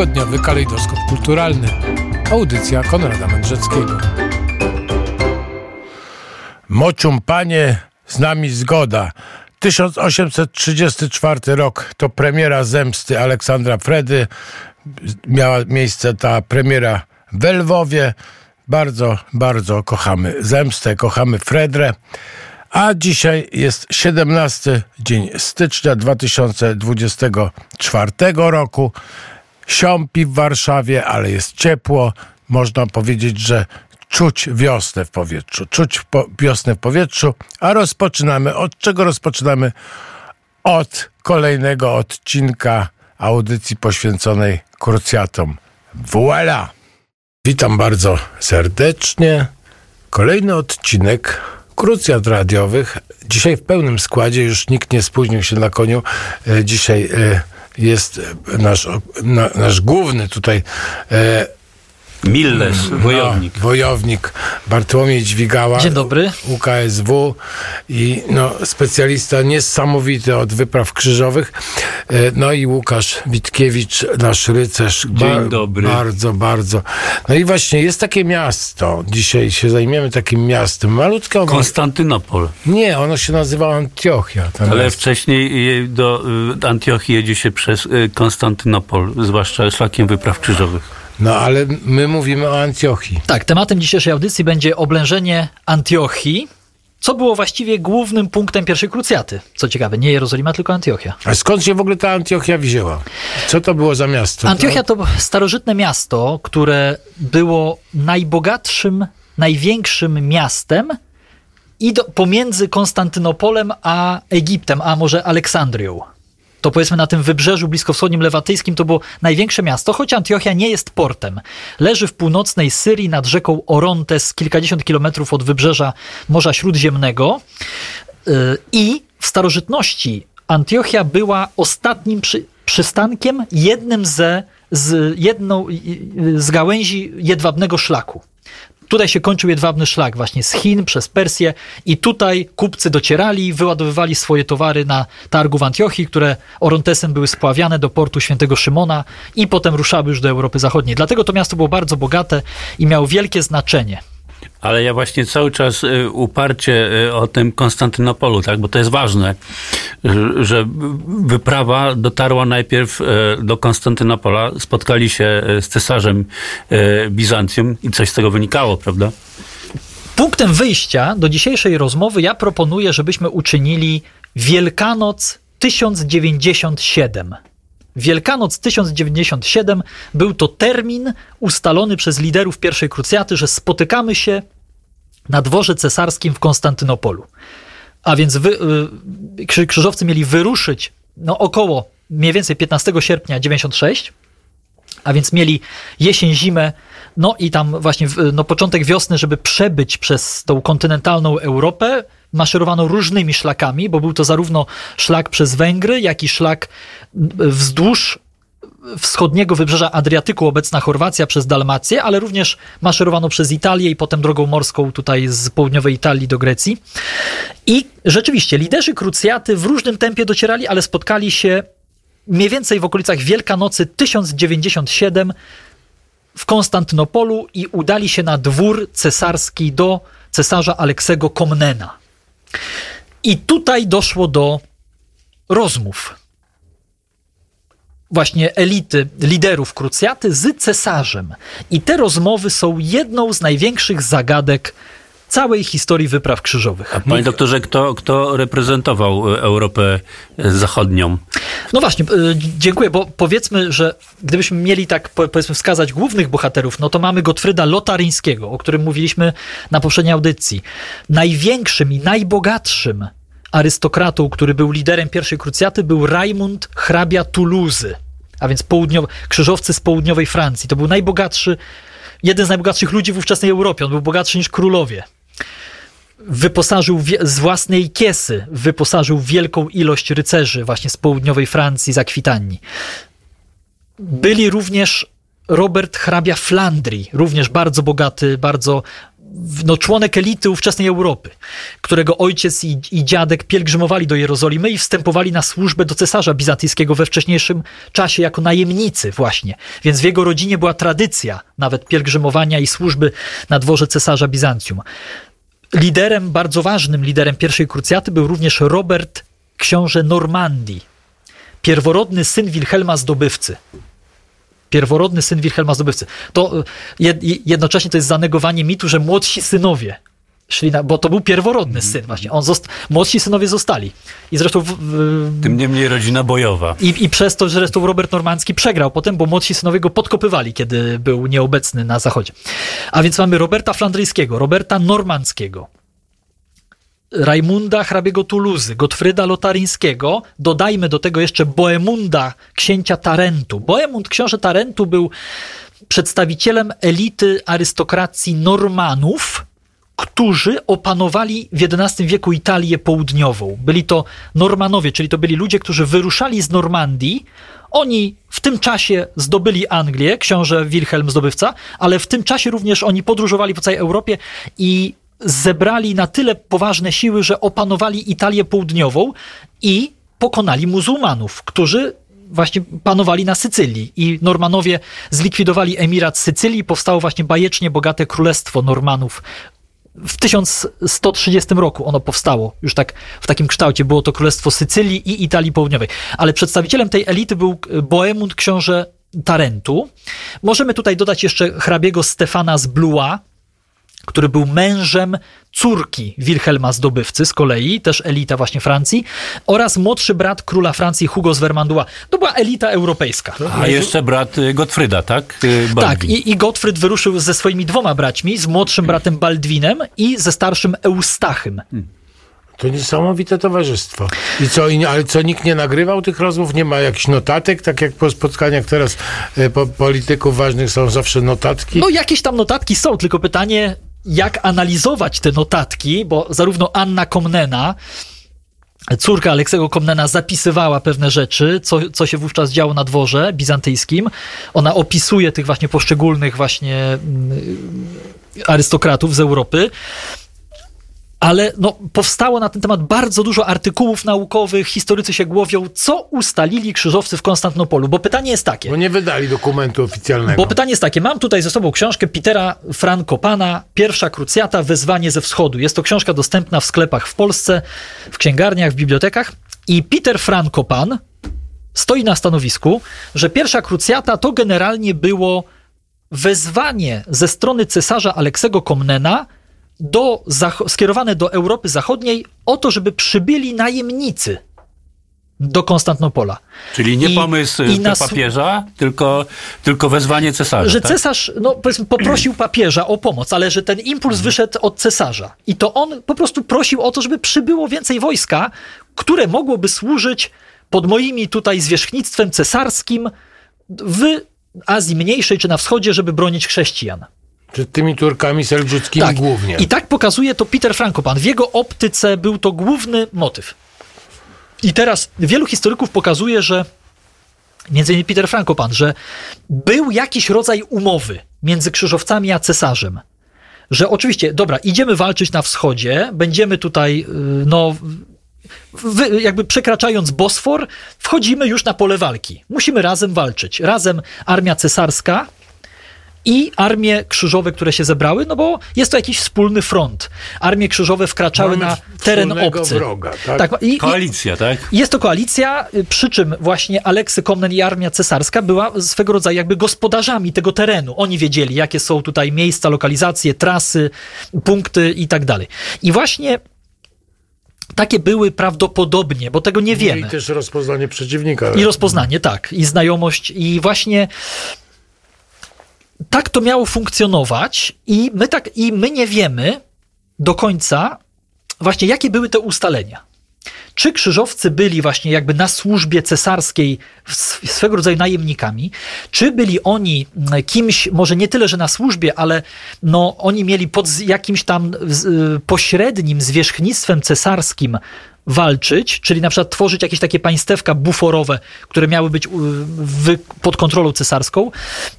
Tygodniowy kalejdoskop kulturalny. Audycja Konrada Mędrzeckiego. Mocium panie, z nami zgoda. 1834 rok to premiera Zemsty Aleksandra Fredy. Miała miejsce ta premiera w Lwowie. Bardzo, bardzo kochamy Zemstę, kochamy Fredrę. A dzisiaj jest 17 dzień stycznia 2024 roku. Siąpi w Warszawie, ale jest ciepło. Można powiedzieć, że czuć wiosnę w powietrzu. Czuć po wiosnę w powietrzu. A rozpoczynamy. Od czego rozpoczynamy? Od kolejnego odcinka audycji poświęconej krucjatom. Voila! Witam bardzo serdecznie. Kolejny odcinek krucjat radiowych. Dzisiaj w pełnym składzie, już nikt nie spóźnił się na koniu. E, dzisiaj e, jest nasz, nasz główny tutaj e, Milles, wojownik. No, wojownik Bartłomiej Dźwigała. Dzień dobry. UKSW i no, specjalista niesamowity od wypraw krzyżowych. E, no i Łukasz Witkiewicz, nasz rycerz. Dzień dobry. Bardzo, bardzo. No i właśnie jest takie miasto. Dzisiaj się zajmiemy takim miastem. Malutkie. Ono... Konstantynopol. Nie, ono się nazywa Antiochia. Ale miasto. wcześniej do y, Antiochii jedzie się przez y, Konstantynopol, zwłaszcza szlakiem wypraw krzyżowych. No ale my mówimy o Antiochii. Tak, tematem dzisiejszej audycji będzie oblężenie Antiochii, co było właściwie głównym punktem pierwszej krucjaty. Co ciekawe, nie Jerozolima, tylko Antiochia. A skąd się w ogóle ta Antiochia wzięła? Co to było za miasto? Antiochia to starożytne miasto, które było najbogatszym, największym miastem i do, pomiędzy Konstantynopolem a Egiptem, a może Aleksandrią to powiedzmy na tym wybrzeżu bliskowschodnim lewatyjskim to było największe miasto, choć Antiochia nie jest portem. Leży w północnej Syrii nad rzeką Orontes, kilkadziesiąt kilometrów od wybrzeża Morza Śródziemnego. Y, I w starożytności Antiochia była ostatnim przy, przystankiem, jednym ze, z, jedną z gałęzi jedwabnego szlaku. Tutaj się kończył jedwabny szlak właśnie z Chin przez Persję i tutaj kupcy docierali, wyładowywali swoje towary na targu w Antiochii, które Orontesem były spławiane do portu świętego Szymona i potem ruszały już do Europy Zachodniej. Dlatego to miasto było bardzo bogate i miało wielkie znaczenie. Ale ja właśnie cały czas y, uparcie y, o tym Konstantynopolu, tak, bo to jest ważne, że wyprawa dotarła najpierw y, do Konstantynopola, spotkali się z cesarzem Bizancjum i coś z tego wynikało, prawda? Punktem wyjścia do dzisiejszej rozmowy ja proponuję, żebyśmy uczynili Wielkanoc 1097. Wielkanoc 1097 był to termin ustalony przez liderów pierwszej krucjaty, że spotykamy się na dworze cesarskim w Konstantynopolu. A więc wy, y, krzyżowcy mieli wyruszyć no, około mniej więcej 15 sierpnia 96, a więc mieli jesień, zimę, no i tam właśnie no, początek wiosny, żeby przebyć przez tą kontynentalną Europę, maszerowano różnymi szlakami, bo był to zarówno szlak przez Węgry, jak i szlak wzdłuż wschodniego wybrzeża Adriatyku, obecna Chorwacja, przez Dalmację, ale również maszerowano przez Italię i potem drogą morską tutaj z południowej Italii do Grecji. I rzeczywiście liderzy krucjaty w różnym tempie docierali, ale spotkali się mniej więcej w okolicach Wielkanocy 1097 w Konstantynopolu i udali się na dwór cesarski do cesarza Aleksego Komnena. I tutaj doszło do rozmów właśnie elity, liderów krucjaty z cesarzem. I te rozmowy są jedną z największych zagadek całej historii wypraw krzyżowych. A panie doktorze, kto, kto reprezentował e, Europę e, Zachodnią? No właśnie, e, dziękuję, bo powiedzmy, że gdybyśmy mieli tak powiedzmy wskazać głównych bohaterów, no to mamy Gottfrieda Lotaryńskiego, o którym mówiliśmy na poprzedniej audycji. Największym i najbogatszym arystokratą, który był liderem pierwszej krucjaty, był Raimund hrabia Toulouse, a więc południowy, krzyżowcy z południowej Francji. To był najbogatszy, jeden z najbogatszych ludzi w ówczesnej Europie. On był bogatszy niż królowie wyposażył z własnej kiesy, wyposażył wielką ilość rycerzy właśnie z południowej Francji, z Akwitanii. Byli również Robert hrabia Flandrii, również bardzo bogaty, bardzo no, członek elity ówczesnej Europy, którego ojciec i, i dziadek pielgrzymowali do Jerozolimy i wstępowali na służbę do cesarza bizantyjskiego we wcześniejszym czasie jako najemnicy właśnie. Więc w jego rodzinie była tradycja nawet pielgrzymowania i służby na dworze cesarza Bizancjum. Liderem, bardzo ważnym liderem pierwszej krucjaty był również Robert, książę Normandii, pierworodny syn Wilhelma Zdobywcy pierworodny syn Wilhelma Zdobywcy. To e, jednocześnie to jest zanegowanie mitu, że młodsi synowie szli na, bo to był pierworodny syn właśnie. On zost, młodsi synowie zostali. I zresztą... W, w, Tym niemniej rodzina bojowa. I, I przez to, że zresztą Robert Normandzki przegrał potem, bo młodsi synowie go podkopywali, kiedy był nieobecny na zachodzie. A więc mamy Roberta Flandryjskiego, Roberta Normandzkiego, Rajmunda hrabiego Tuluzy, Gottfryda Lotaryńskiego, dodajmy do tego jeszcze Boemunda, księcia Tarentu. Boemund, książę Tarentu, był przedstawicielem elity arystokracji Normanów, którzy opanowali w XI wieku Italię południową. Byli to Normanowie, czyli to byli ludzie, którzy wyruszali z Normandii. Oni w tym czasie zdobyli Anglię, książę Wilhelm zdobywca, ale w tym czasie również oni podróżowali po całej Europie i zebrali na tyle poważne siły, że opanowali Italię Południową i pokonali muzułmanów, którzy właśnie panowali na Sycylii i Normanowie zlikwidowali emirat Sycylii, powstało właśnie bajecznie bogate królestwo Normanów. W 1130 roku ono powstało, już tak w takim kształcie. Było to Królestwo Sycylii i Italii Południowej. Ale przedstawicielem tej elity był Boemund, książę Tarentu. Możemy tutaj dodać jeszcze hrabiego Stefana z Blois, który był mężem córki Wilhelma Zdobywcy, z kolei też elita właśnie Francji, oraz młodszy brat króla Francji Hugo z Vermandois. To była elita europejska. A jeszcze brat y, Gottfrieda, tak? Y, Baldwin. Tak, i, i Gottfried wyruszył ze swoimi dwoma braćmi, z młodszym bratem Baldwinem i ze starszym Eustachym. Hmm. To niesamowite towarzystwo. I co, ale co, nikt nie nagrywał tych rozmów? Nie ma jakichś notatek? Tak jak po spotkaniach teraz e, po, polityków ważnych są zawsze notatki? No jakieś tam notatki są, tylko pytanie, jak analizować te notatki, bo zarówno Anna Komnena, córka Aleksego Komnena zapisywała pewne rzeczy, co, co się wówczas działo na dworze bizantyjskim. Ona opisuje tych właśnie poszczególnych właśnie mm, arystokratów z Europy ale no, powstało na ten temat bardzo dużo artykułów naukowych, historycy się głowią, co ustalili krzyżowcy w Konstantynopolu, bo pytanie jest takie. Bo nie wydali dokumentu oficjalnego. Bo pytanie jest takie, mam tutaj ze sobą książkę Petera Frankopana, Pierwsza krucjata, wezwanie ze wschodu. Jest to książka dostępna w sklepach w Polsce, w księgarniach, w bibliotekach i Peter Frankopan stoi na stanowisku, że pierwsza krucjata to generalnie było wezwanie ze strony cesarza Aleksego Komnena do, skierowane do Europy Zachodniej o to, żeby przybyli najemnicy do Konstantynopola. Czyli nie I, pomysł i na, papieża, tylko, tylko wezwanie cesarza. Że tak? cesarz no, poprosił papieża o pomoc, ale że ten impuls mhm. wyszedł od cesarza. I to on po prostu prosił o to, żeby przybyło więcej wojska, które mogłoby służyć pod moimi tutaj zwierzchnictwem cesarskim w Azji Mniejszej czy na wschodzie, żeby bronić chrześcijan. Przed tymi Turkami seldzukimi tak. głównie. I tak pokazuje to Peter Frankopan. W jego optyce był to główny motyw. I teraz wielu historyków pokazuje, że między innymi Peter Frankopan, że był jakiś rodzaj umowy między krzyżowcami a cesarzem. Że oczywiście, dobra, idziemy walczyć na wschodzie, będziemy tutaj, y, no, wy, jakby przekraczając Bosfor, wchodzimy już na pole walki. Musimy razem walczyć. Razem armia cesarska i armie krzyżowe, które się zebrały, no bo jest to jakiś wspólny front. Armie krzyżowe wkraczały Mamy na teren obcy. Wroga, tak? tak i, koalicja, tak? Jest to koalicja, przy czym właśnie Aleksy Komnen i armia cesarska była swego rodzaju jakby gospodarzami tego terenu. Oni wiedzieli, jakie są tutaj miejsca, lokalizacje, trasy, punkty i tak dalej. I właśnie takie były prawdopodobnie, bo tego nie wiemy. I też rozpoznanie przeciwnika. I rozpoznanie, tak. I znajomość. I właśnie tak to miało funkcjonować i my, tak, i my nie wiemy do końca właśnie, jakie były te ustalenia. Czy krzyżowcy byli właśnie jakby na służbie cesarskiej sw- swego rodzaju najemnikami, czy byli oni mm, kimś, może nie tyle, że na służbie, ale no, oni mieli pod jakimś tam y, pośrednim zwierzchnictwem cesarskim walczyć, czyli na przykład tworzyć jakieś takie państewka buforowe, które miały być pod kontrolą cesarską,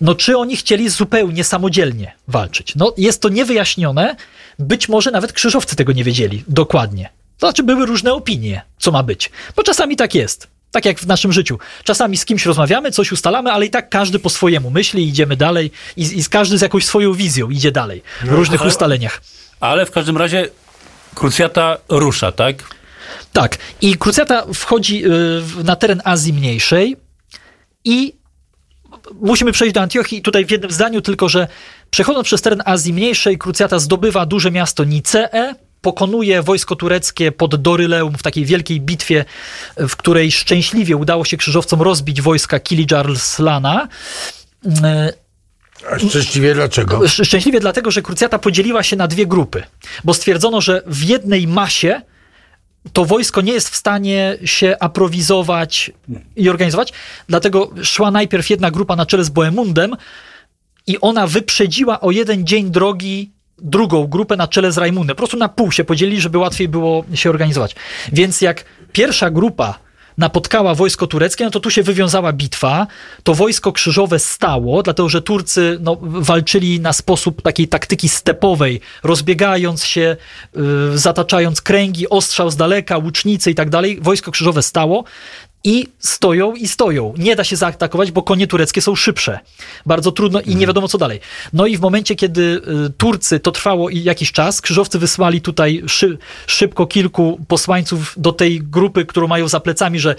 no czy oni chcieli zupełnie samodzielnie walczyć? No jest to niewyjaśnione, być może nawet krzyżowcy tego nie wiedzieli dokładnie. To znaczy były różne opinie, co ma być, bo czasami tak jest. Tak jak w naszym życiu. Czasami z kimś rozmawiamy, coś ustalamy, ale i tak każdy po swojemu myśli, idziemy dalej i, i każdy z jakąś swoją wizją idzie dalej w różnych ale- ustaleniach. Ale w każdym razie krucjata rusza, tak? Tak. I krucjata wchodzi y, na teren Azji Mniejszej i musimy przejść do Antiochii i tutaj w jednym zdaniu tylko, że przechodząc przez teren Azji Mniejszej, krucjata zdobywa duże miasto Nicee, pokonuje wojsko tureckie pod Doryleum w takiej wielkiej bitwie, w której szczęśliwie udało się krzyżowcom rozbić wojska Kilij Arslana. Y, A szczęśliwie dlaczego? Sz- Szczęśliwie dlatego, że krucjata podzieliła się na dwie grupy, bo stwierdzono, że w jednej masie to wojsko nie jest w stanie się aprowizować i organizować, dlatego szła najpierw jedna grupa na czele z Bohemundem i ona wyprzedziła o jeden dzień drogi drugą grupę na czele z Rajmundem. Po prostu na pół się podzielili, żeby łatwiej było się organizować. Więc jak pierwsza grupa napotkała wojsko tureckie, no to tu się wywiązała bitwa. To wojsko krzyżowe stało, dlatego że Turcy no, walczyli na sposób takiej taktyki stepowej, rozbiegając się, y, zataczając kręgi, ostrzał z daleka, łucznicy i tak dalej. Wojsko krzyżowe stało. I stoją i stoją. Nie da się zaatakować, bo konie tureckie są szybsze. Bardzo trudno i nie wiadomo co dalej. No i w momencie, kiedy y, Turcy, to trwało jakiś czas, krzyżowcy wysłali tutaj szy, szybko kilku posłańców do tej grupy, którą mają za plecami, że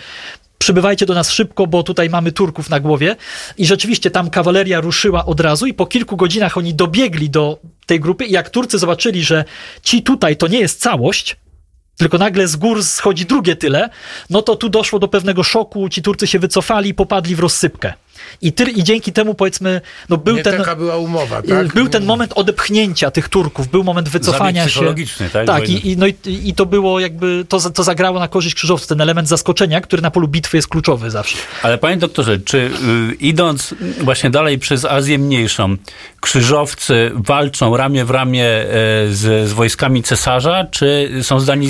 przybywajcie do nas szybko, bo tutaj mamy Turków na głowie. I rzeczywiście tam kawaleria ruszyła od razu i po kilku godzinach oni dobiegli do tej grupy i jak Turcy zobaczyli, że ci tutaj to nie jest całość, tylko nagle z gór schodzi drugie tyle, no to tu doszło do pewnego szoku, ci Turcy się wycofali, popadli w rozsypkę. I, ty, i dzięki temu powiedzmy, no był Nie ten... taka była umowa, y, tak? Był ten moment odepchnięcia tych Turków, był moment wycofania się. psychologiczny, tak? Tak, i, i, no i, i to było jakby, to, to zagrało na korzyść krzyżowców, ten element zaskoczenia, który na polu bitwy jest kluczowy zawsze. Ale panie doktorze, czy y, idąc właśnie dalej przez Azję Mniejszą, krzyżowcy walczą ramię w ramię e, z, z wojskami cesarza, czy są zdani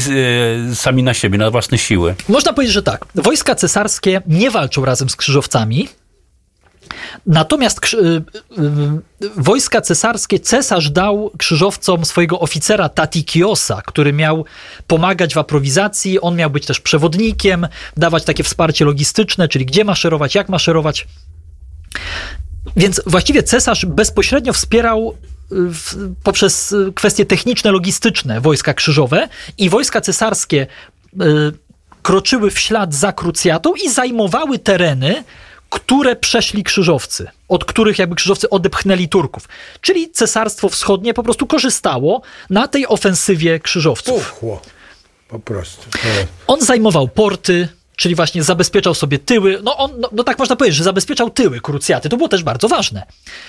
e, sami na siebie, na własne siły? Można powiedzieć, że tak. Wojska cesarskie nie walczą razem z krzyżowcami. Natomiast y, y, wojska cesarskie, cesarz dał krzyżowcom swojego oficera Tatikiosa, który miał pomagać w aprowizacji, on miał być też przewodnikiem, dawać takie wsparcie logistyczne, czyli gdzie maszerować, jak maszerować. Więc właściwie cesarz bezpośrednio wspierał y, poprzez kwestie techniczne, logistyczne wojska krzyżowe i wojska cesarskie kroczyły w ślad za krucjatą i zajmowały tereny, które przeszli krzyżowcy, od których jakby krzyżowcy odepchnęli Turków. Czyli cesarstwo wschodnie po prostu korzystało na tej ofensywie krzyżowców. Puchło. Po prostu. On zajmował porty, czyli właśnie zabezpieczał sobie tyły. No, on, no, no tak można powiedzieć, że zabezpieczał tyły krucjaty. To było też bardzo ważne.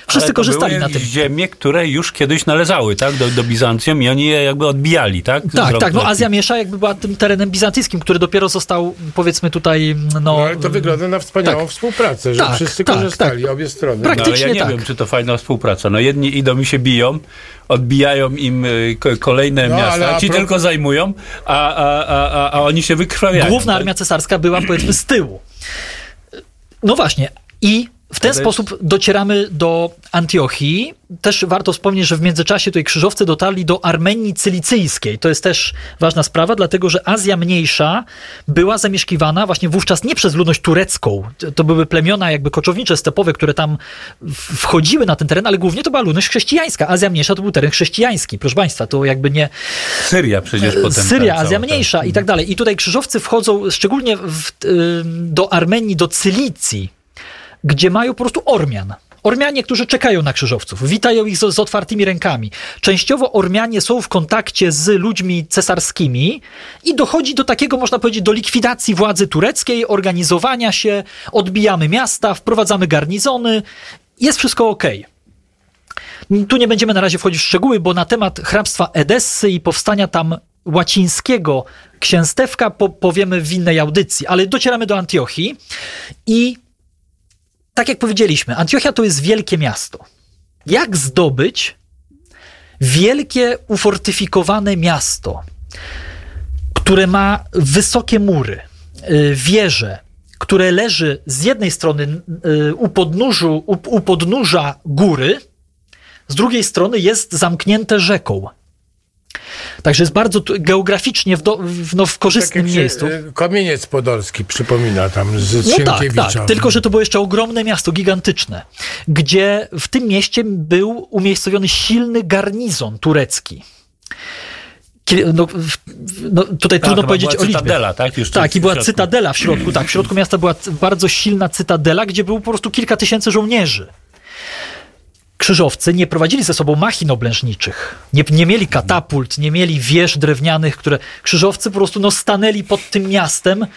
Wszyscy Ale to korzystali były na tym. ziemie, które już kiedyś należały tak, do, do Bizancjum i oni je jakby odbijali, tak? Tak, tak. No. Azja Miesza jakby była tym terenem bizantyjskim, który dopiero został, powiedzmy tutaj, no... No, ale to wygląda na wspaniałą tak. współpracę, że Tak, wszyscy tak, korzystali, obie strony. Prak- No, ale ja Praktycznie nie tak. wiem, czy to fajna współpraca. No jedni idą i się biją, odbijają im y, ko- kolejne No, miasta, ci pro- tylko zajmują, a, a, a, a, a oni się wykrwawiają. Główna armia cesarska była powiedzmy z tyłu. No właśnie. I w ten sposób docieramy do Antiochii. Też warto wspomnieć, że w międzyczasie tutaj krzyżowcy dotarli do Armenii Cylicyjskiej. To jest też ważna sprawa, dlatego że Azja Mniejsza była zamieszkiwana właśnie wówczas nie przez ludność turecką. To były plemiona jakby koczownicze, stepowe, które tam wchodziły na ten teren, ale głównie to była ludność chrześcijańska. Azja Mniejsza to był teren chrześcijański. Proszę Państwa, to jakby nie, Syria przecież potem. Syria, Azja Mniejsza i tak dalej. I tutaj krzyżowcy wchodzą szczególnie w, y, do Armenii, do Cylicji, gdzie mają po prostu Ormian. Ormianie, którzy czekają na krzyżowców, witają ich z, z otwartymi rękami. Częściowo Ormianie są w kontakcie z ludźmi cesarskimi i dochodzi do takiego, można powiedzieć, do likwidacji władzy tureckiej, organizowania się, odbijamy miasta, wprowadzamy garnizony, jest wszystko okej. Tu nie będziemy na razie wchodzić w szczegóły, bo na temat hrabstwa Edessy i powstania tam łacińskiego księstewka po, powiemy w innej audycji, ale docieramy do Antiochii i tak jak powiedzieliśmy, Antiochia to jest wielkie miasto. Jak zdobyć wielkie, ufortyfikowane miasto, które ma wysokie mury, y, wieże, które leży z jednej strony y, u, podnóżu, u, u podnóża góry, z drugiej strony jest zamknięte rzeką. Także jest bardzo tu- geograficznie w, do, w, no, w Tak korzystnym się, miejscu. e, Kamieniec Podolski przypomina tam z No tak, Sienkiewicza. tak. Tylko, że to było jeszcze ogromne miasto, gigantyczne, gdzie w tym mieście był umiejscowiony silny garnizon turecki. No, no, tutaj Tak, trudno powiedzieć była o liczbie. cytadela, tak? Już Tak, i była cytadela w środku, tak. W środku miasta była bardzo silna cytadela, gdzie było po prostu kilka tysięcy żołnierzy. Krzyżowcy nie prowadzili ze sobą machin oblężniczych. Nie, nie mieli katapult, nie mieli wież drewnianych, które. Krzyżowcy po prostu no, stanęli pod tym miastem.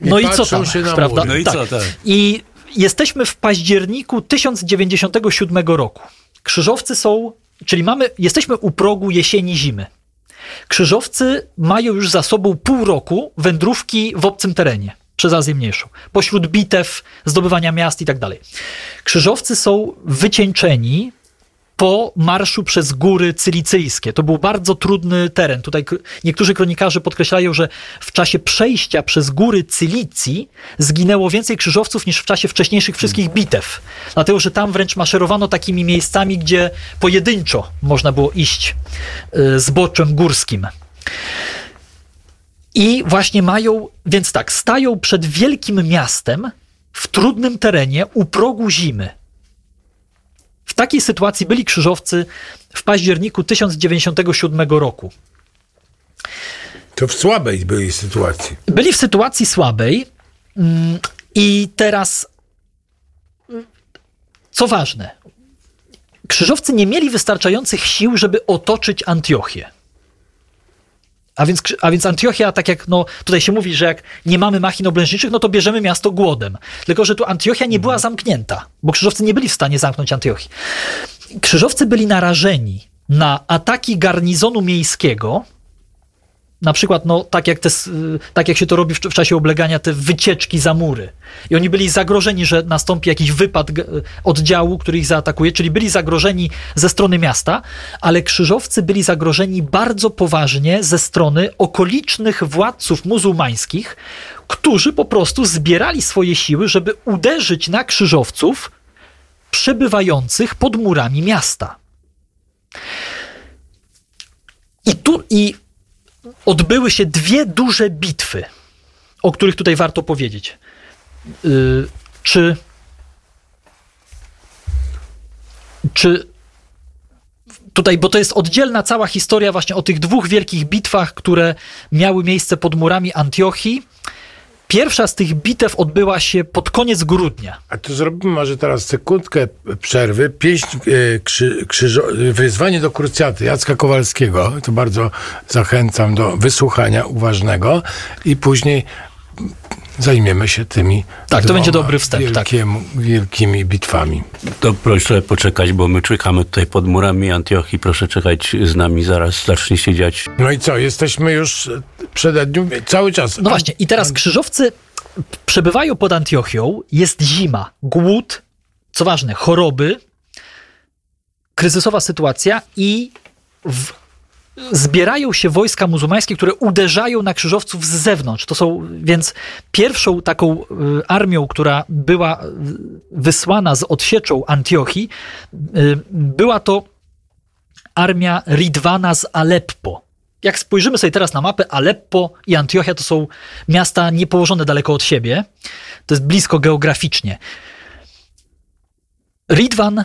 No i, co patrzą tam, się na prawda? No i co, tak. I jesteśmy w październiku 1097 roku. Krzyżowcy są, czyli mamy, jesteśmy u progu jesieni zimy. Krzyżowcy mają już za sobą pół roku wędrówki w obcym terenie przez Azję Mniejszą, pośród bitew, zdobywania miast i tak dalej. Krzyżowcy są wycieńczeni po marszu przez góry cylicyjskie. To był bardzo trudny teren. Tutaj niektórzy kronikarze podkreślają, że w czasie przejścia przez góry Cylicji zginęło więcej krzyżowców niż w czasie wcześniejszych wszystkich bitew. Dlatego, że tam wręcz maszerowano takimi miejscami, gdzie pojedynczo można było iść y, zboczem górskim. I właśnie mają, więc tak, stają przed wielkim miastem w trudnym terenie u progu zimy. W takiej sytuacji byli krzyżowcy w październiku 1097 roku. To w słabej byli sytuacji. Byli w sytuacji słabej mm, i teraz, co ważne, krzyżowcy nie mieli wystarczających sił, żeby otoczyć Antiochię. A więc, a więc Antiochia, tak jak no, tutaj się mówi, że jak nie mamy machin oblężniczych, no to bierzemy miasto głodem. Tylko, że tu Antiochia nie była zamknięta, bo krzyżowcy nie byli w stanie zamknąć Antiochii. Krzyżowcy byli narażeni na ataki garnizonu miejskiego, na przykład, no, tak, jak te, y, tak jak się to robi w, w czasie oblegania, te wycieczki za mury. I oni byli zagrożeni, że nastąpi jakiś wypad g- oddziału, który ich zaatakuje, czyli byli zagrożeni ze strony miasta, ale krzyżowcy byli zagrożeni bardzo poważnie ze strony okolicznych władców muzułmańskich, którzy po prostu zbierali swoje siły, żeby uderzyć na krzyżowców przebywających pod murami miasta. I tu i odbyły się dwie duże bitwy, o których tutaj warto powiedzieć. Yy, czy. Czy. Tutaj, bo to jest oddzielna cała historia właśnie o tych dwóch wielkich bitwach, które miały miejsce pod murami Antiochii. Pierwsza z tych bitew odbyła się pod koniec grudnia. A to zrobimy może teraz sekundkę przerwy. Pieśń e, krzy, krzyżo, wyzwanie do krucjaty Jacka Kowalskiego. To bardzo zachęcam do wysłuchania uważnego i później zajmiemy się tymi Tak, to będzie dobry wstęp, tak. wielkiemu- wielkimi bitwami. To proszę poczekać, bo my czekamy tutaj pod murami Antiochii. Proszę czekać z nami, zaraz zacznie się dziać. No i co, jesteśmy już e, przededniu, cały czas. No właśnie, i teraz krzyżowcy przebywają pod Antiochią, jest zima, głód, co ważne, choroby, kryzysowa sytuacja i w, zbierają się wojska muzułmańskie, które uderzają na krzyżowców z zewnątrz. To są więc pierwszą taką y, armią, która była y, wysłana z odsieczą Antiochii, y, była to armia Ridwana z Aleppo. Jak spojrzymy sobie teraz na mapę, Aleppo i Antiochia to są miasta niepołożone daleko od siebie. To jest blisko geograficznie. Ridwan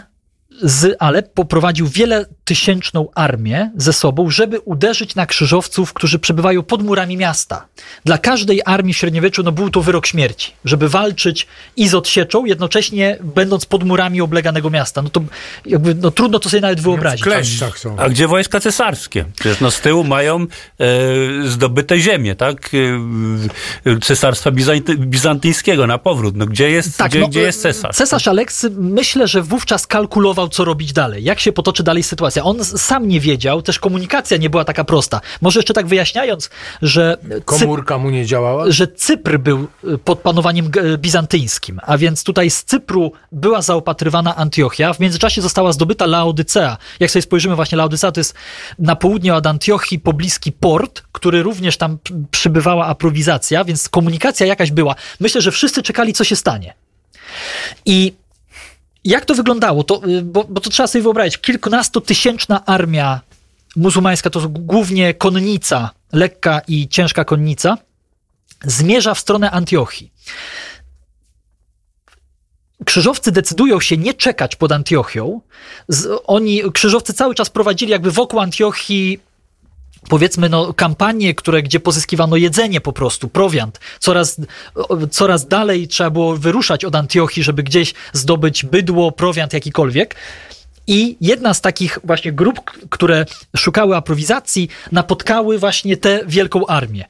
z Aleppo prowadził wiele tysięczną armię ze sobą, żeby uderzyć na krzyżowców, którzy przebywają pod murami miasta. Dla każdej armii w średniowieczu no, był to wyrok śmierci, żeby walczyć i z odsieczą, jednocześnie będąc pod murami obleganego miasta. No to jakby, no, trudno to sobie nawet w wyobrazić. kleszczach są. A gdzie wojska cesarskie? Przecież no z tyłu mają e, zdobyte ziemie, tak? E, cesarstwa Bizanty, bizantyjskiego na powrót. No gdzie jest, gdzie, gdzie jest cesarz? Cesarz Aleksy myślę, że wówczas kalkulował, co robić dalej, jak się potoczy dalej sytuacja. On sam nie wiedział, też komunikacja nie była taka prosta. Może jeszcze tak wyjaśniając, że Komórka mu nie działała? że Cypr był y, pod panowaniem g- bizantyjskim, a więc tutaj z Cypru była zaopatrywana Antiochia. W międzyczasie została zdobyta Laodycea. Jak sobie spojrzymy, właśnie Laodycea to jest na południe od Antiochii pobliski port, który również tam przy- przybywała aprowizacja, więc komunikacja jakaś była. Myślę, że wszyscy czekali, co się stanie. I jak to wyglądało? To, y, bo, bo to trzeba sobie wyobrazić. Kilkunastotysięczna armia muzułmańska, to głównie konnica, lekka i ciężka konnica, zmierza w stronę Antiochii. Krzyżowcy decydują się nie czekać pod Antiochią. Z, oni, krzyżowcy cały czas prowadzili jakby wokół Antiochii powiedzmy, no, kampanie, które, gdzie pozyskiwano jedzenie po prostu, prowiant. Coraz, coraz dalej trzeba było wyruszać od Antiochii, żeby gdzieś zdobyć bydło, prowiant jakikolwiek. I jedna z takich właśnie grup, które szukały aprowizacji, napotkały właśnie tę wielką armię.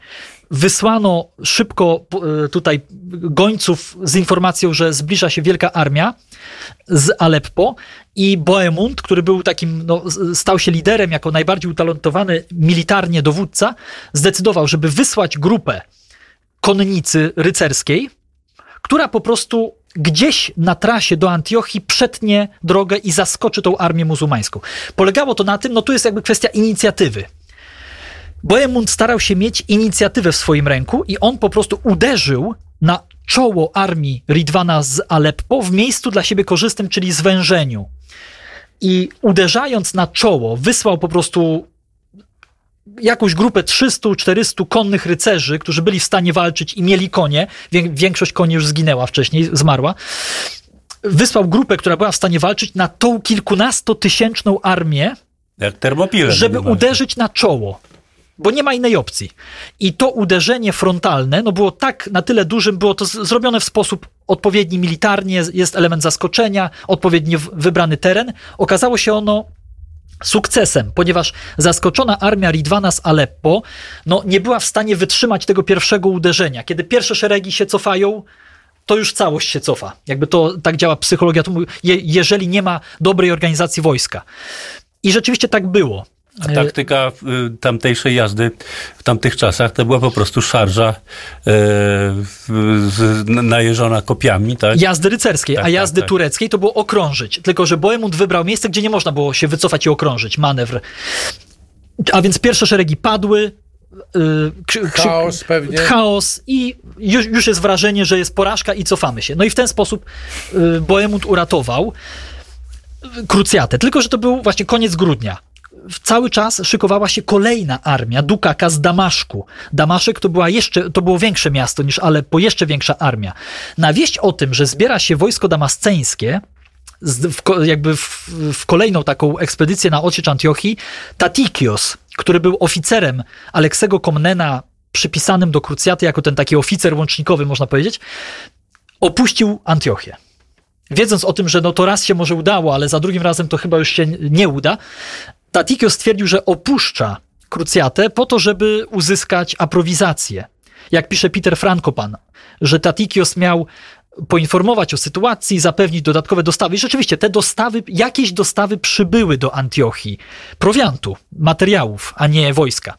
Wysłano szybko p- tutaj gońców z informacją, że zbliża się wielka armia z Aleppo i Bohemund, który był takim, no, stał się liderem jako najbardziej utalentowany militarnie dowódca, zdecydował, żeby wysłać grupę konnicy rycerskiej, która po prostu gdzieś na trasie do Antiochii przetnie drogę i zaskoczy tą armię muzułmańską. Polegało to na tym, no tu jest jakby kwestia inicjatywy. Bohemund starał się mieć inicjatywę w swoim ręku i on po prostu uderzył na czoło armii Ridwana z Aleppo w miejscu dla siebie korzystnym, czyli zwężeniu. I uderzając na czoło, wysłał po prostu jakąś grupę 300-400 konnych rycerzy, którzy byli w stanie walczyć i mieli konie. Wię- Większość koni już zginęła wcześniej, zmarła. Wysłał grupę, która była w stanie walczyć na tą kilkunastotysięczną armię, żeby uderzyć na czoło. Bo nie ma innej opcji. I to uderzenie frontalne no było tak na tyle dużym, było to zrobione w sposób odpowiedni militarnie, jest element zaskoczenia, odpowiednio wybrany teren. Okazało się ono sukcesem, ponieważ zaskoczona armia Ridwana z Aleppo no, nie była w stanie wytrzymać tego pierwszego uderzenia. Kiedy pierwsze szeregi się cofają, to już całość się cofa. Jakby to tak działa psychologia, to jeżeli nie ma dobrej organizacji wojska. I rzeczywiście tak było. A taktyka y, tamtejszej jazdy w tamtych czasach to była po prostu szarża y, z, najeżona kopiami, tak? Jazdy rycerskiej, Tak, a tak, jazdy tak. tureckiej to było okrążyć. Tylko, że Bohemund wybrał miejsce, gdzie nie można było się wycofać i okrążyć, manewr. A więc pierwsze szeregi padły. Yy, krzy, krzy, Chaos pewnie. chaos i już, już jest wrażenie, że jest porażka i cofamy się. No i w ten sposób Bohemund uratował krucjatę. Tylko, że to był właśnie koniec grudnia. Cały czas szykowała się kolejna armia Dukaka z Damaszku. Damaszek to, była jeszcze, to było większe miasto niż Aleppo, jeszcze większa armia. Na wieść o tym, że zbiera się wojsko damasceńskie, w, jakby w, w kolejną taką ekspedycję na odsiecz Antiochii, Tatikios, który był oficerem Aleksego Komnena, przypisanym do krucjaty jako ten taki oficer łącznikowy, można powiedzieć, opuścił Antiochię. Wiedząc o tym, że no to raz się może udało, ale za drugim razem to chyba już się nie uda, Tatikios stwierdził, że opuszcza krucjatę po to, żeby uzyskać aprowizację. Jak pisze Peter Frankopan, że Tatikios miał poinformować o sytuacji, zapewnić dodatkowe dostawy. I rzeczywiście te dostawy, jakieś dostawy przybyły do Antiochii. Prowiantu, materiałów, a nie wojska.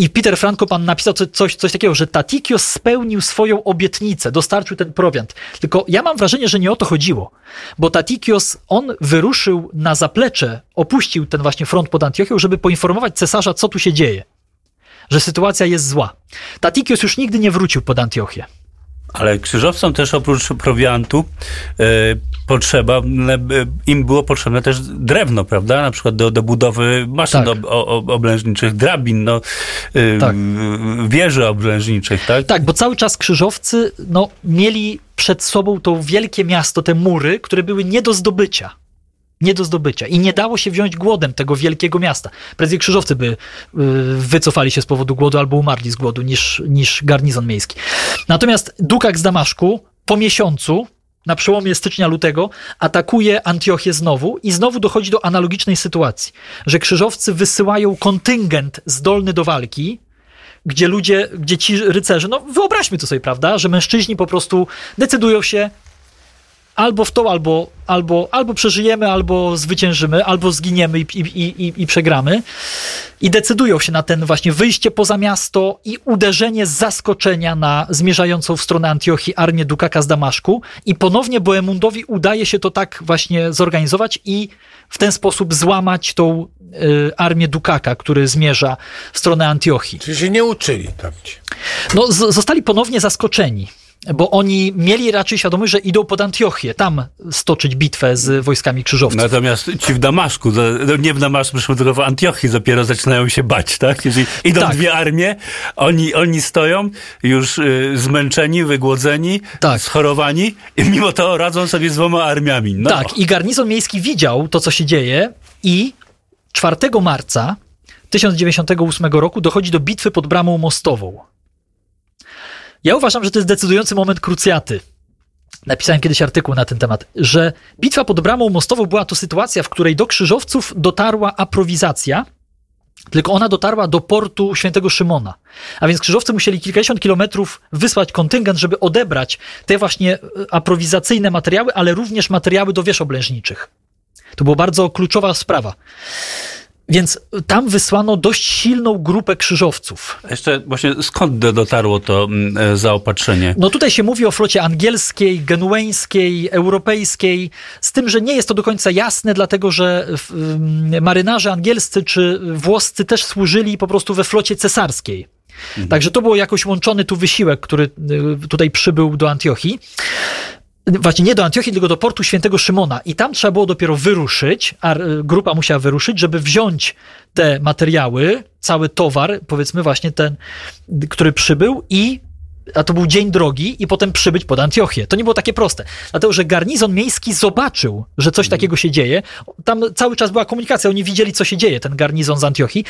I Peter Frankopan napisał co- coś, coś takiego, że Tatikios spełnił swoją obietnicę, dostarczył ten prowiant. Tylko ja mam wrażenie, że nie o to chodziło, bo Tatikios, on wyruszył na zaplecze, opuścił ten właśnie front pod Antiochią, żeby poinformować cesarza, co tu się dzieje, że sytuacja jest zła. Tatikios już nigdy nie wrócił pod Antiochię. Ale krzyżowcom też oprócz prowiantu e, potrzeba, e, im było potrzebne też drewno, prawda? Na przykład do, do budowy maszyn Tak. ob, o, oblężniczych, drabin, no, e, Tak. wieży oblężniczych, tak? Tak, bo cały czas krzyżowcy no, mieli przed sobą to wielkie miasto, te mury, które były nie do zdobycia. Nie do zdobycia. I nie dało się wziąć głodem tego wielkiego miasta. Prędzej krzyżowcy by y, wycofali się z powodu głodu albo umarli z głodu niż, niż garnizon miejski. Natomiast Dukak z Damaszku po miesiącu, na przełomie stycznia-lutego, atakuje Antiochię znowu i znowu dochodzi do analogicznej sytuacji, że krzyżowcy wysyłają kontyngent zdolny do walki, gdzie ludzie, gdzie ci rycerze, no wyobraźmy to sobie, prawda, że mężczyźni po prostu decydują się, albo w to, albo, albo, albo przeżyjemy, albo zwyciężymy, albo zginiemy i, i, i, i przegramy. I decydują się na ten właśnie wyjście poza miasto i uderzenie z zaskoczenia na zmierzającą w stronę Antiochii armię Dukaka z Damaszku. I ponownie Boemundowi udaje się to tak właśnie zorganizować i w ten sposób złamać tą y, armię Dukaka, który zmierza w stronę Antiochii. Czyli się nie uczyli tamci. No, z, zostali ponownie zaskoczeni bo oni mieli raczej świadomość, że idą pod Antiochię, tam stoczyć bitwę z wojskami krzyżowców. Natomiast ci w Damaszku, no nie w Damaszku, tylko w Antiochii dopiero zaczynają się bać, tak? Jeżeli idą tak. dwie armie, oni, oni stoją już y, zmęczeni, wygłodzeni, tak. schorowani i mimo to radzą sobie z dwoma armiami. No. Tak, i garnizon miejski widział to, co się dzieje i 4 marca 1098 roku dochodzi do bitwy pod Bramą Mostową. Ja uważam, że to jest decydujący moment krucjaty. Napisałem kiedyś artykuł na ten temat, że bitwa pod Bramą Mostową była to sytuacja, w której do krzyżowców dotarła aprowizacja, tylko ona dotarła do portu Świętego Szymona. A więc krzyżowcy musieli kilkadziesiąt kilometrów wysłać kontyngent, żeby odebrać te właśnie e, aprowizacyjne materiały, ale również materiały do wież oblężniczych. To była bardzo kluczowa sprawa. Więc tam wysłano dość silną grupę krzyżowców. Jeszcze właśnie skąd dotarło to mm, e, zaopatrzenie? No tutaj się mówi o flocie angielskiej, genueńskiej, europejskiej, z tym, że nie jest to do końca jasne, dlatego że marynarze angielscy czy włoscy też służyli po prostu we flocie cesarskiej. Mhm. Także to było jakoś łączony tu wysiłek, który y, tutaj przybył do Antiochii właśnie nie do Antiochii, tylko do portu Świętego Szymona. I tam trzeba było dopiero wyruszyć, a grupa musiała wyruszyć, żeby wziąć te materiały, cały towar, powiedzmy właśnie ten, który przybył i a to był dzień drogi i potem przybyć pod Antiochię. To nie było takie proste. Dlatego, że garnizon miejski zobaczył, że coś takiego się dzieje. Tam cały czas była komunikacja, oni widzieli, co się dzieje, ten garnizon z Antiochii.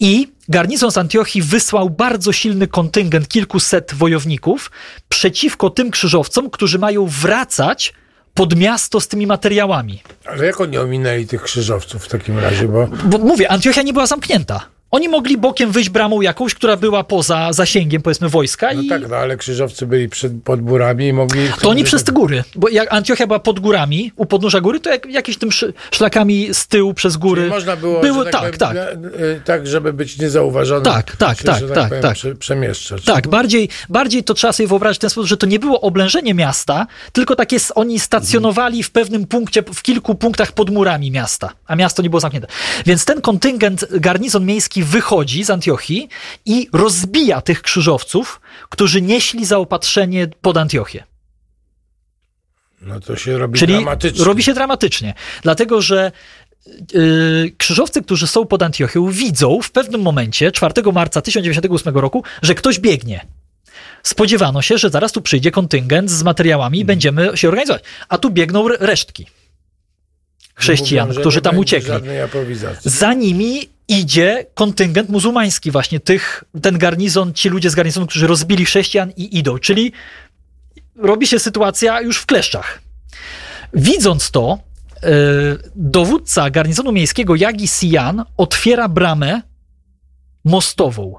I garnizon z Antiochii wysłał bardzo silny kontyngent, kilkuset wojowników przeciwko tym krzyżowcom, którzy mają wracać pod miasto z tymi materiałami. Ale jak oni ominęli tych krzyżowców w takim razie? Bo, bo mówię, Antiochia nie była zamknięta. Oni mogli bokiem wyjść bramą jakąś, która była poza zasięgiem, powiedzmy, wojska. No i... tak, no ale krzyżowcy byli przed, pod górami i mogli... To oni przez te góry, bo jak Antiochia była pod górami, u podnóża góry, to jak, jakieś tym szlakami z tyłu przez góry... Czyli można było, Były, tak, tak, tak. tak, żeby być niezauważonym. Tak, tak, tak, tak, tak, tak. przemieszczać. Tak, bardziej, bardziej to trzeba sobie wyobrazić w ten sposób, że to nie było oblężenie miasta, tylko takie oni stacjonowali w pewnym punkcie, w kilku punktach pod murami miasta, a miasto nie było zamknięte. Więc ten kontyngent, garnizon miejski wychodzi z Antiochii i rozbija tych krzyżowców, którzy nieśli zaopatrzenie pod Antiochię. No to się robi Czyli dramatycznie. robi się dramatycznie, dlatego że yy, krzyżowcy, którzy są pod Antiochią, widzą w pewnym momencie, 4 marca 1998 roku, że ktoś biegnie. Spodziewano się, że zaraz tu przyjdzie kontyngent z materiałami i hmm. będziemy się organizować. A tu biegną resztki chrześcijan, Mówią, którzy tam uciekli. Za nimi idzie kontyngent muzułmański, właśnie tych, ten garnizon, ci ludzie z garnizonu, którzy rozbili chrześcijan i idą. Czyli robi się sytuacja już w kleszczach. Widząc to, yy, dowódca garnizonu miejskiego Jagi Sian otwiera bramę mostową.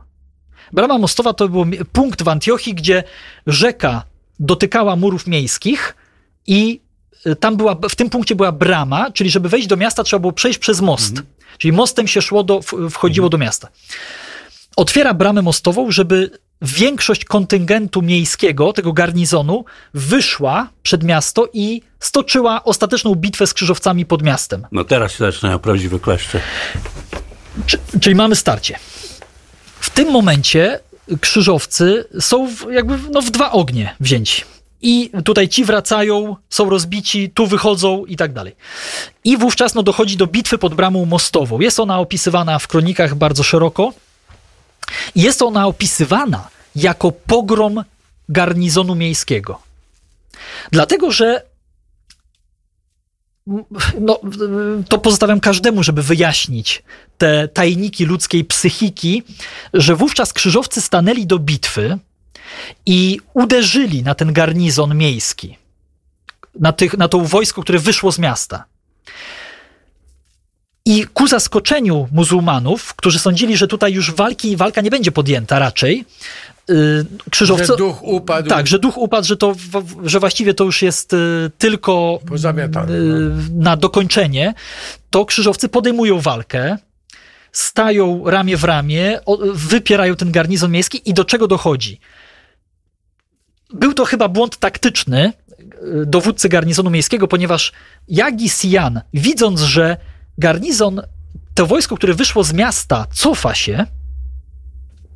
Brama mostowa to był punkt w Antiochii, gdzie rzeka dotykała murów miejskich i y, tam była, w tym punkcie była brama, czyli żeby wejść do miasta trzeba było przejść przez most. Mm. Czyli mostem się szło do, wchodziło do miasta. Otwiera bramę mostową, żeby większość kontyngentu miejskiego, tego garnizonu, wyszła przed miasto i stoczyła ostateczną bitwę z krzyżowcami pod miastem. No teraz się zaczynają prawdziwe kleszcze. Czyli mamy starcie. W tym momencie krzyżowcy są w, jakby no, w dwa ognie wzięci. I tutaj ci wracają, są rozbici, tu wychodzą i tak dalej. I wówczas no, dochodzi do bitwy pod bramą mostową. Jest ona opisywana w kronikach bardzo szeroko. Jest ona opisywana jako pogrom garnizonu miejskiego. Dlatego, że no, to pozostawiam każdemu, żeby wyjaśnić te tajniki ludzkiej psychiki, że wówczas krzyżowcy stanęli do bitwy i uderzyli na ten garnizon miejski, na, tych, na to wojsko, które wyszło z miasta. I ku zaskoczeniu muzułmanów, którzy sądzili, że tutaj już walki, walka nie będzie podjęta raczej, y, krzyżowcy... Że duch upadł. Tak, że duch upadł, że, to, że właściwie to już jest y, tylko y, no. na dokończenie, to krzyżowcy podejmują walkę, stają ramię w ramię, wypierają ten garnizon miejski i do czego dochodzi? Był to chyba błąd taktyczny y, dowódcy garnizonu miejskiego, ponieważ Jagi Sian, widząc, że garnizon, to wojsko, które wyszło z miasta, cofa się,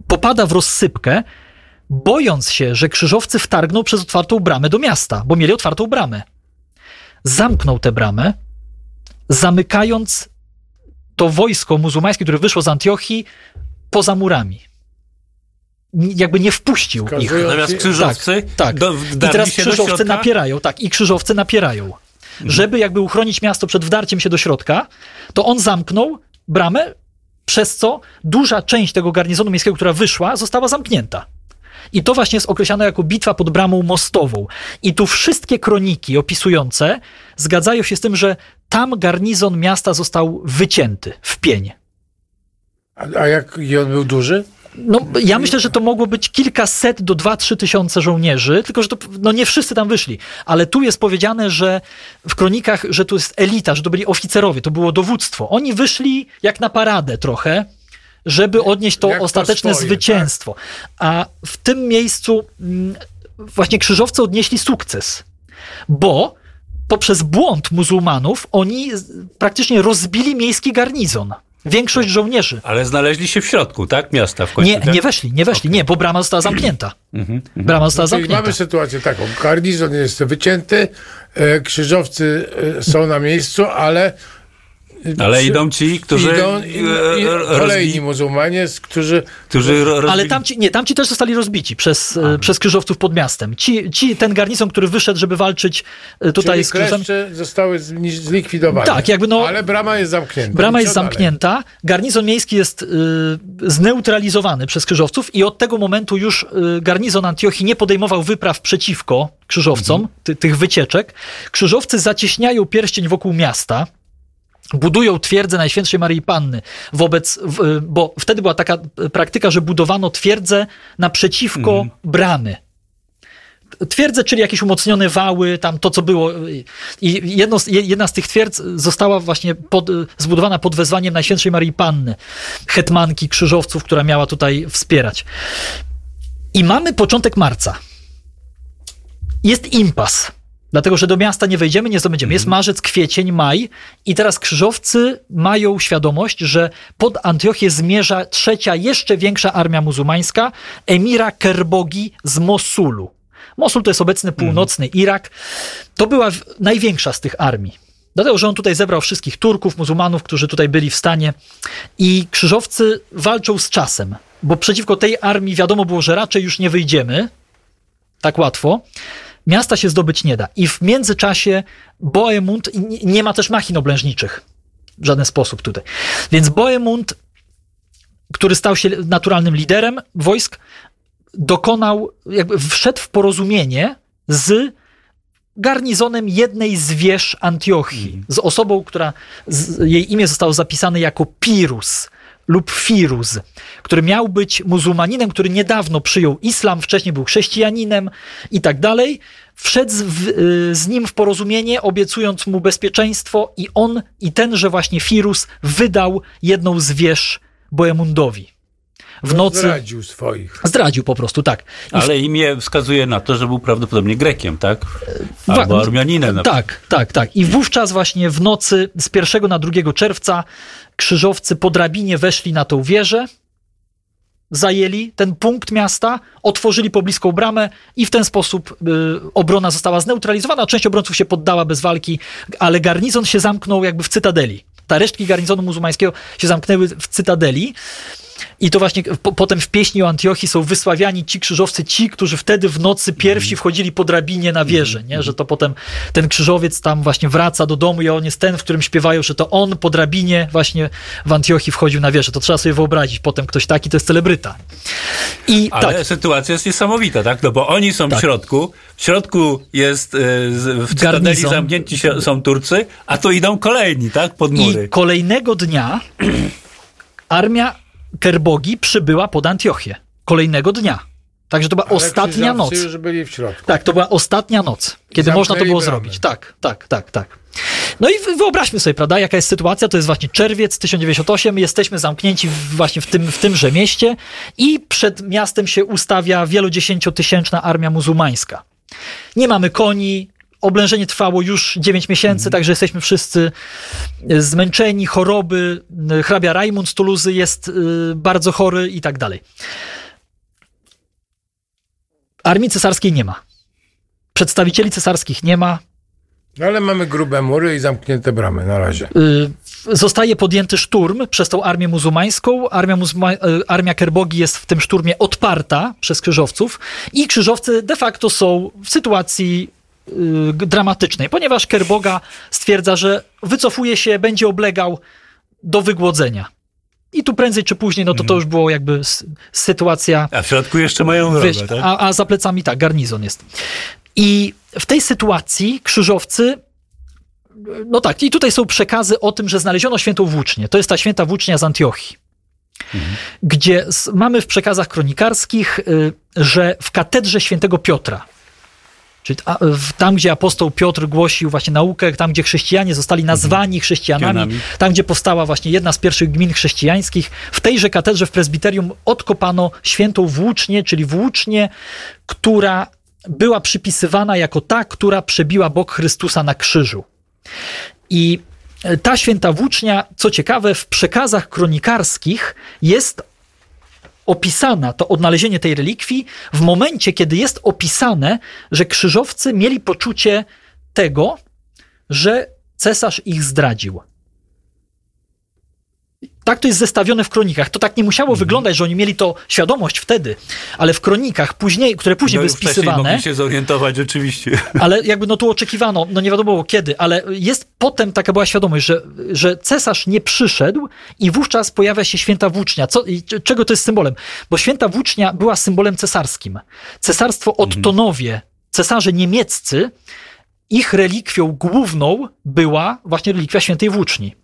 popada w rozsypkę, bojąc się, że krzyżowcy wtargną przez otwartą bramę do miasta, bo mieli otwartą bramę. Zamknął tę bramę, zamykając to wojsko muzułmańskie, które wyszło z Antiochii, poza murami. Jakby nie wpuścił ich. Wskazując- Natomiast krzyżowcy Tak. do, I teraz krzyżowcy napierają, tak, i krzyżowcy napierają. Żeby jakby uchronić miasto przed wdarciem się do środka, to on zamknął bramę, przez co duża część tego garnizonu miejskiego, która wyszła, została zamknięta. I to właśnie jest określane jako bitwa pod bramą mostową. I tu wszystkie kroniki opisujące zgadzają się z tym, że tam garnizon miasta został wycięty w pień. A, a jak i on był duży? No, ja myślę, że to mogło być kilkaset do 2-3 tysiące żołnierzy, tylko że to no, nie wszyscy tam wyszli. Ale tu jest powiedziane, że w kronikach, że tu jest elita, że to byli oficerowie, to było dowództwo. Oni wyszli jak na paradę trochę, żeby odnieść to Jak ostateczne swoje, zwycięstwo. A w tym miejscu mm, właśnie krzyżowcy odnieśli sukces, bo poprzez błąd muzułmanów oni praktycznie rozbili miejski garnizon. Większość żołnierzy. Ale znaleźli się w środku, tak? Miasta w końcu. Nie, tak? nie weszli, nie weszli, nie, bo brama została zamknięta. Mhm, Brama została Czyli zamknięta. mamy sytuację taką. Garnizon jest wycięty, e, krzyżowcy e, są na miejscu, ale Ale przy- idą ci, którzy, idą i, e, i, rozbi- kolejni muzułmanie, którzy którzy ro- rozbili. Ale tamci, nie, tamci też zostali rozbici przez, e, przez krzyżowców pod miastem. Ci, ci, ten garnizon, który wyszedł, żeby walczyć e, tutaj czyli z krzyżem. zostały zlikwidowane. Tak, jakby no- Ale brama jest zamknięta. Brama jest dalej? zamknięta, garnizon miejski jest y, zneutralizowany przez krzyżowców i od tego momentu już y, garnizon Antiochii nie podejmował wypraw przeciwko krzyżowcom, ty, tych wycieczek. Krzyżowcy zacieśniają pierścień wokół miasta, budują twierdzę Najświętszej Maryi Panny wobec, y, bo wtedy była taka praktyka, że budowano twierdzę naprzeciwko bramy. Twierdzę, czyli jakieś umocnione wały, tam to, co było. I jedno jedna z tych twierdz została właśnie pod, zbudowana pod wezwaniem Najświętszej Maryi Panny, hetmanki krzyżowców, która miała tutaj wspierać. I mamy początek marca. Jest impas. Dlatego, że do miasta nie wejdziemy, nie zdobędziemy. Jest marzec, kwiecień, maj i teraz krzyżowcy mają świadomość, że pod Antiochię zmierza trzecia, jeszcze większa armia muzułmańska, emira Kerbogi z Mosulu. Mosul to jest obecny północny Irak. To była największa z tych armii. Dlatego, że on tutaj zebrał wszystkich Turków, muzułmanów, którzy tutaj byli w stanie. I krzyżowcy walczą z czasem, bo przeciwko tej armii wiadomo było, że raczej już nie wyjdziemy tak łatwo. Miasta się zdobyć nie da. I w międzyczasie Boemund nie- nie ma też machin oblężniczych w żaden sposób tutaj. Więc Boemund, który stał się naturalnym liderem wojsk, dokonał, jakby wszedł w porozumienie z garnizonem jednej z wież Antiochii, z osobą, która z, jej imię zostało zapisane jako Pirus lub Firuz, który miał być muzułmaninem, który niedawno przyjął islam, wcześniej był chrześcijaninem i tak dalej. Wszedł z, w, y, z nim w porozumienie, obiecując mu bezpieczeństwo i on i tenże właśnie Firuz wydał jedną z wież Boemundowi. W nocy Zdradził swoich. zdradził po prostu, tak. I Ale imię wskazuje na to, że był prawdopodobnie Grekiem, tak? Wa- Albo Armianinem. na Tak, tak, tak. I wówczas właśnie w nocy z 1 na 2 czerwca krzyżowcy po drabinie weszli na tą wieżę, zajęli ten punkt miasta, otworzyli pobliską bramę i w ten sposób y, obrona została zneutralizowana. Część obrońców się poddała bez walki, ale garnizon się zamknął jakby w cytadeli. Ta resztki garnizonu muzułmańskiego się zamknęły w cytadeli. I to właśnie po, potem w pieśni o Antiochii są wysławiani ci krzyżowcy, ci, którzy wtedy w nocy pierwsi wchodzili po drabinie na wieżę, nie? że to potem ten krzyżowiec tam właśnie wraca do domu i on jest ten, w którym śpiewają, że to on po drabinie właśnie w Antiochii wchodził na wieżę. To trzeba sobie wyobrazić. Potem ktoś taki to jest celebryta. I Ale tak, sytuacja jest niesamowita, tak? No bo oni są Tak. w środku, w środku jest, e, w cytadeli zamknięci się, są Turcy, a tu idą kolejni, tak? Pod mury. I kolejnego dnia armia Kerbogi przybyła pod Antiochię. Kolejnego dnia. Także to była Ale ostatnia noc. już byli w środku. Tak, to była ostatnia noc, kiedy można to było bramę. zrobić. Tak, tak, tak, tak. No i wy- wyobraźmy sobie, prawda, jaka jest sytuacja. To jest właśnie czerwiec 1098. Jesteśmy zamknięci w, właśnie w, tym, w tymże mieście i przed miastem się ustawia wielodziesięciotysięczna armia muzułmańska. Nie mamy koni. Oblężenie trwało już 9 miesięcy, Mhm. także jesteśmy wszyscy e, zmęczeni, choroby. E, Hrabia Rajmund z Tuluzy jest y, bardzo chory i tak dalej. Armii cesarskiej nie ma. Przedstawicieli cesarskich nie ma. No ale mamy grube mury i zamknięte bramy na razie. Zostaje podjęty szturm przez tą armię muzułmańską. Armia, muzułma, armia Kerbogi jest w tym szturmie odparta przez krzyżowców i krzyżowcy de facto są w sytuacji dramatycznej, ponieważ Kerboga stwierdza, że wycofuje się, będzie oblegał do wygłodzenia. I tu prędzej czy później, no to to już było jakby sytuacja A w środku jeszcze mają Wiesz, tak? a, a za plecami tak, garnizon jest. I w tej sytuacji krzyżowcy. No tak, i tutaj są przekazy o tym, że znaleziono świętą włócznię. To jest ta święta włócznia z Antiochii. Gdzie s- mamy w przekazach kronikarskich, y, że w katedrze świętego Piotra, czyli tam, gdzie apostoł Piotr głosił właśnie naukę, tam, gdzie chrześcijanie zostali nazwani chrześcijanami, Chrześcijanami. tam, gdzie powstała właśnie jedna z pierwszych gmin chrześcijańskich, w tejże katedrze w prezbiterium odkopano świętą włócznię, czyli włócznię, która była przypisywana jako ta, która przebiła bok Chrystusa na krzyżu. I e, ta święta włócznia, co ciekawe, w przekazach kronikarskich jest opisana, to odnalezienie tej relikwii, w momencie, kiedy jest opisane, że krzyżowcy mieli poczucie tego, że cesarz ich zdradził. Tak to jest zestawione w kronikach. To tak nie musiało Mhm. wyglądać, że oni mieli to świadomość wtedy, ale w kronikach, później, które później no były spisywane, mogli się zorientować rzeczywiście. ale jakby no tu oczekiwano, no nie wiadomo było kiedy, ale jest potem taka była świadomość, że, że cesarz nie przyszedł i wówczas pojawia się święta włócznia. Co, czego to jest symbolem? Bo święta włócznia była symbolem cesarskim. Cesarstwo Ottonowie, cesarze niemieccy, ich relikwią główną była właśnie relikwia świętej włóczni.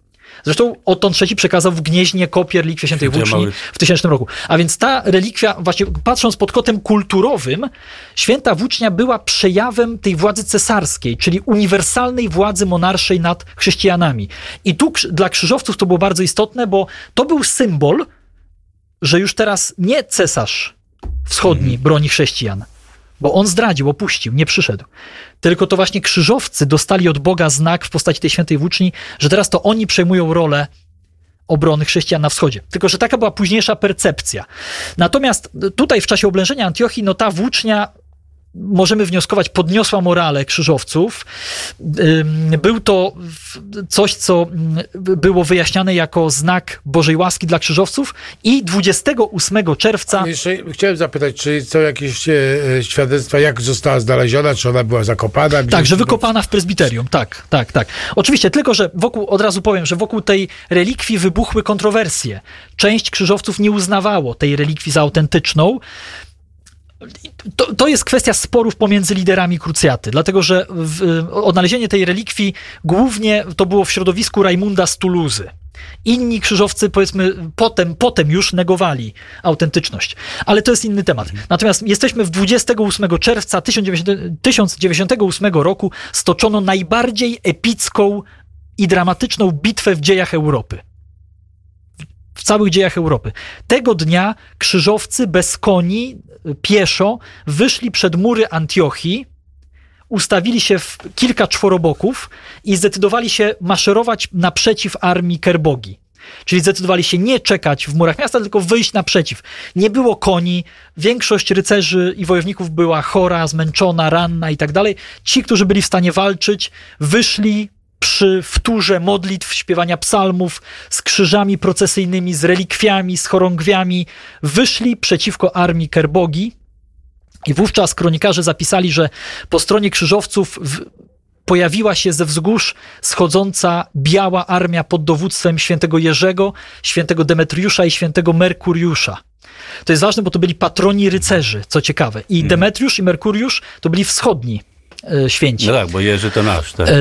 Zresztą Otton III przekazał w Gnieźnie kopię relikwii świętej włóczni w 1000 roku. A więc ta relikwia, właśnie patrząc pod kątem kulturowym, święta włócznia była przejawem tej władzy cesarskiej, czyli uniwersalnej władzy monarszej nad chrześcijanami. I tu dla krzyżowców to było bardzo istotne, bo to był symbol, że już teraz nie cesarz wschodni broni chrześcijan, bo on zdradził, opuścił, nie przyszedł. Tylko to właśnie krzyżowcy dostali od Boga znak w postaci tej świętej włóczni, że teraz to oni przejmują rolę obrony chrześcijan na wschodzie. Tylko, że taka była późniejsza percepcja. Natomiast tutaj w czasie oblężenia Antiochii, no ta włócznia możemy wnioskować, podniosła morale krzyżowców. Był to coś, co mm, było wyjaśniane jako znak Bożej łaski dla krzyżowców i 28 czerwca Jeszcze chciałem zapytać, czy są jakieś e, świadectwa, jak została znaleziona, czy ona była zakopana? Gdzieś, Tak, że wykopana w prezbiterium, tak, tak, tak. Oczywiście, tylko że wokół, od razu powiem, że wokół tej relikwii wybuchły kontrowersje. Część krzyżowców nie uznawało tej relikwii za autentyczną. To, to jest kwestia sporów pomiędzy liderami krucjaty, dlatego że w, odnalezienie tej relikwii głównie to było w środowisku Rajmunda z Tuluzy. Inni krzyżowcy, powiedzmy, potem, potem już negowali autentyczność. Ale to jest inny temat. Natomiast jesteśmy w 28 czerwca 1990 1098 roku stoczono najbardziej epicką i dramatyczną bitwę w dziejach Europy. W całych dziejach Europy. Tego dnia krzyżowcy bez koni, pieszo, wyszli przed mury Antiochii, ustawili się w kilka czworoboków i zdecydowali się maszerować naprzeciw armii Kerbogi. Czyli zdecydowali się nie czekać w murach miasta, tylko wyjść naprzeciw. Nie było koni, większość rycerzy i wojowników była chora, zmęczona, ranna i tak dalej. Ci, którzy byli w stanie walczyć, wyszli przy wtórze modlitw, śpiewania psalmów, z krzyżami procesyjnymi, z relikwiami, z chorągwiami, wyszli przeciwko armii Kerbogi. I wówczas kronikarze zapisali, że po stronie krzyżowców w, pojawiła się ze wzgórz schodząca biała armia pod dowództwem świętego Jerzego, świętego Demetriusza i świętego Merkuriusza. To jest ważne, bo to byli patroni rycerzy, co ciekawe. I Mhm. Demetriusz i Merkuriusz to byli wschodni święci. No tak, bo Jerzy to nasz. Tak? E,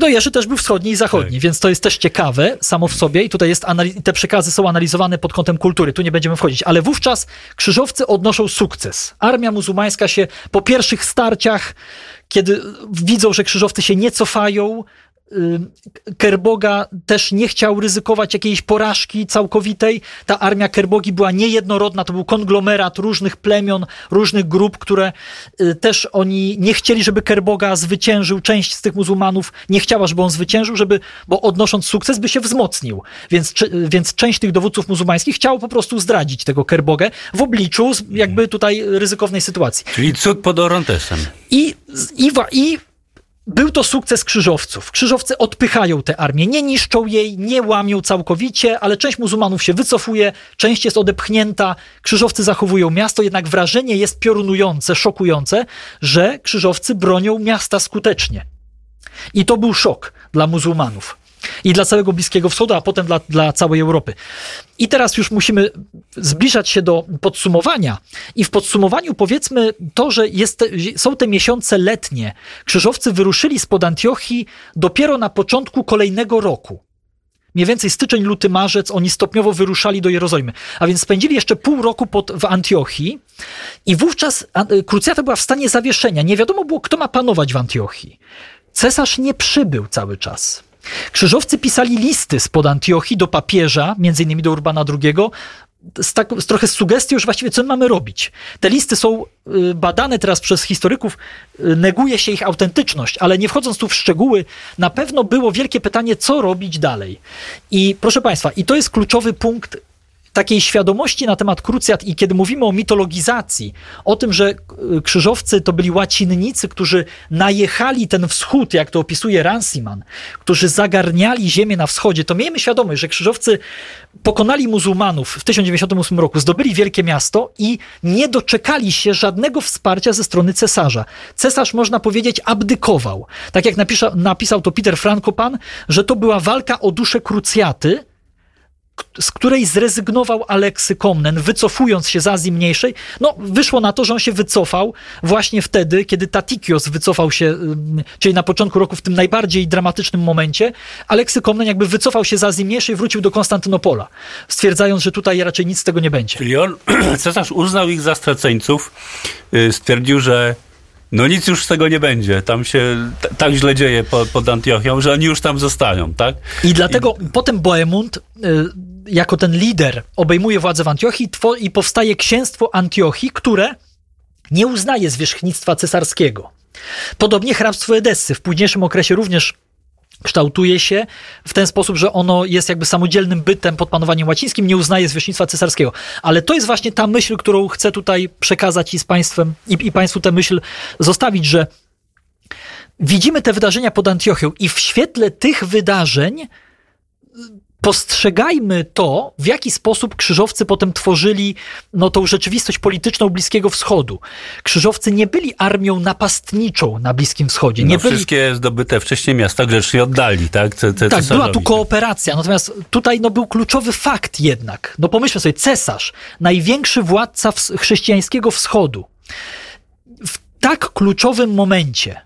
No Jerzy też był wschodni i zachodni, Tak. więc to jest też ciekawe samo w sobie i tutaj jest te przekazy są analizowane pod kątem kultury, tu nie będziemy wchodzić, ale wówczas krzyżowcy odnoszą sukces. Armia muzułmańska się po pierwszych starciach, kiedy widzą, że krzyżowcy się nie cofają, Kerboga też nie chciał ryzykować jakiejś porażki całkowitej. Ta armia Kerbogi była niejednorodna, to był konglomerat różnych plemion, różnych grup, które y, też oni nie chcieli, żeby Kerboga zwyciężył. Część z tych muzułmanów nie chciała, żeby on zwyciężył, żeby, bo odnosząc sukces by się wzmocnił. Więc, więc część tych dowódców muzułmańskich chciało po prostu zdradzić tego Kerbogę w obliczu jakby tutaj ryzykownej sytuacji. Czyli cud pod Orontesem. I, i, i był to sukces krzyżowców. Krzyżowcy odpychają tę armię, nie niszczą jej, nie łamią całkowicie, ale część muzułmanów się wycofuje, część jest odepchnięta, krzyżowcy zachowują miasto, jednak wrażenie jest piorunujące, szokujące, że krzyżowcy bronią miasta skutecznie. I to był szok dla muzułmanów. I dla całego Bliskiego Wschodu, a potem dla, dla całej Europy. I teraz już musimy zbliżać się do podsumowania. I w podsumowaniu powiedzmy to, że jest są te miesiące letnie. Krzyżowcy wyruszyli spod Antiochii dopiero na początku kolejnego roku. Mniej więcej styczeń, luty, marzec oni stopniowo wyruszali do Jerozolimy. A więc spędzili jeszcze pół roku pod, w Antiochii i wówczas y, krucjata była w stanie zawieszenia. Nie wiadomo było, kto ma panować w Antiochii. Cesarz nie przybył cały czas. Krzyżowcy pisali listy spod Antiochii do papieża, między innymi do Urbana II, z, tak, z trochę sugestią, że właściwie co my mamy robić. Te listy są y, badane teraz przez historyków, y, neguje się ich autentyczność, ale nie wchodząc tu w szczegóły, na pewno było wielkie pytanie, co robić dalej. I proszę Państwa, i to jest kluczowy punkt takiej świadomości na temat krucjat i kiedy mówimy o mitologizacji, o tym, że y, krzyżowcy to byli łacinnicy, którzy najechali ten wschód, jak to opisuje Ranciman, którzy zagarniali ziemię na wschodzie, to miejmy świadomość, że krzyżowcy pokonali muzułmanów w 1098 roku, zdobyli wielkie miasto i nie doczekali się żadnego wsparcia ze strony cesarza. Cesarz, można powiedzieć, abdykował. Tak jak napisał to Peter Frankopan, że to była walka o duszę krucjaty, z której zrezygnował Aleksy Komnen, wycofując się z Azji Mniejszej. No, wyszło na to, że on się wycofał właśnie wtedy, kiedy Tatikios wycofał się, czyli na początku roku, w tym najbardziej dramatycznym momencie. Aleksy Komnen jakby wycofał się z Azji Mniejszej wrócił do Konstantynopola, stwierdzając, że tutaj raczej nic z tego nie będzie. Czyli on, cesarz uznał ich za straceńców, y, stwierdził, że no nic już z tego nie będzie. Tam się tak źle dzieje po, pod Antiochią, że oni już tam zostają, tak? I dlatego potem Boemund, y, jako ten lider, obejmuje władzę w Antiochii i powstaje księstwo Antiochii, które nie uznaje zwierzchnictwa cesarskiego. Podobnie hrabstwo Edessy w późniejszym okresie również kształtuje się w ten sposób, że ono jest jakby samodzielnym bytem pod panowaniem łacińskim, nie uznaje zwierzchnictwa cesarskiego. Ale to jest właśnie ta myśl, którą chcę tutaj przekazać i z państwem, i, i państwu tę myśl zostawić, że widzimy te wydarzenia pod Antiochią i w świetle tych wydarzeń postrzegajmy to, w jaki sposób krzyżowcy potem tworzyli no, tą rzeczywistość polityczną Bliskiego Wschodu. Krzyżowcy nie byli armią napastniczą na Bliskim Wschodzie. No, Nie byli Wszystkie zdobyte wcześniej miasta grzecznie oddali, tak? Ce, ce, tak, była tu kooperacja, natomiast tutaj no, był kluczowy fakt jednak. No pomyślmy sobie, cesarz, największy władca chrześcijańskiego wschodu, w tak kluczowym momencie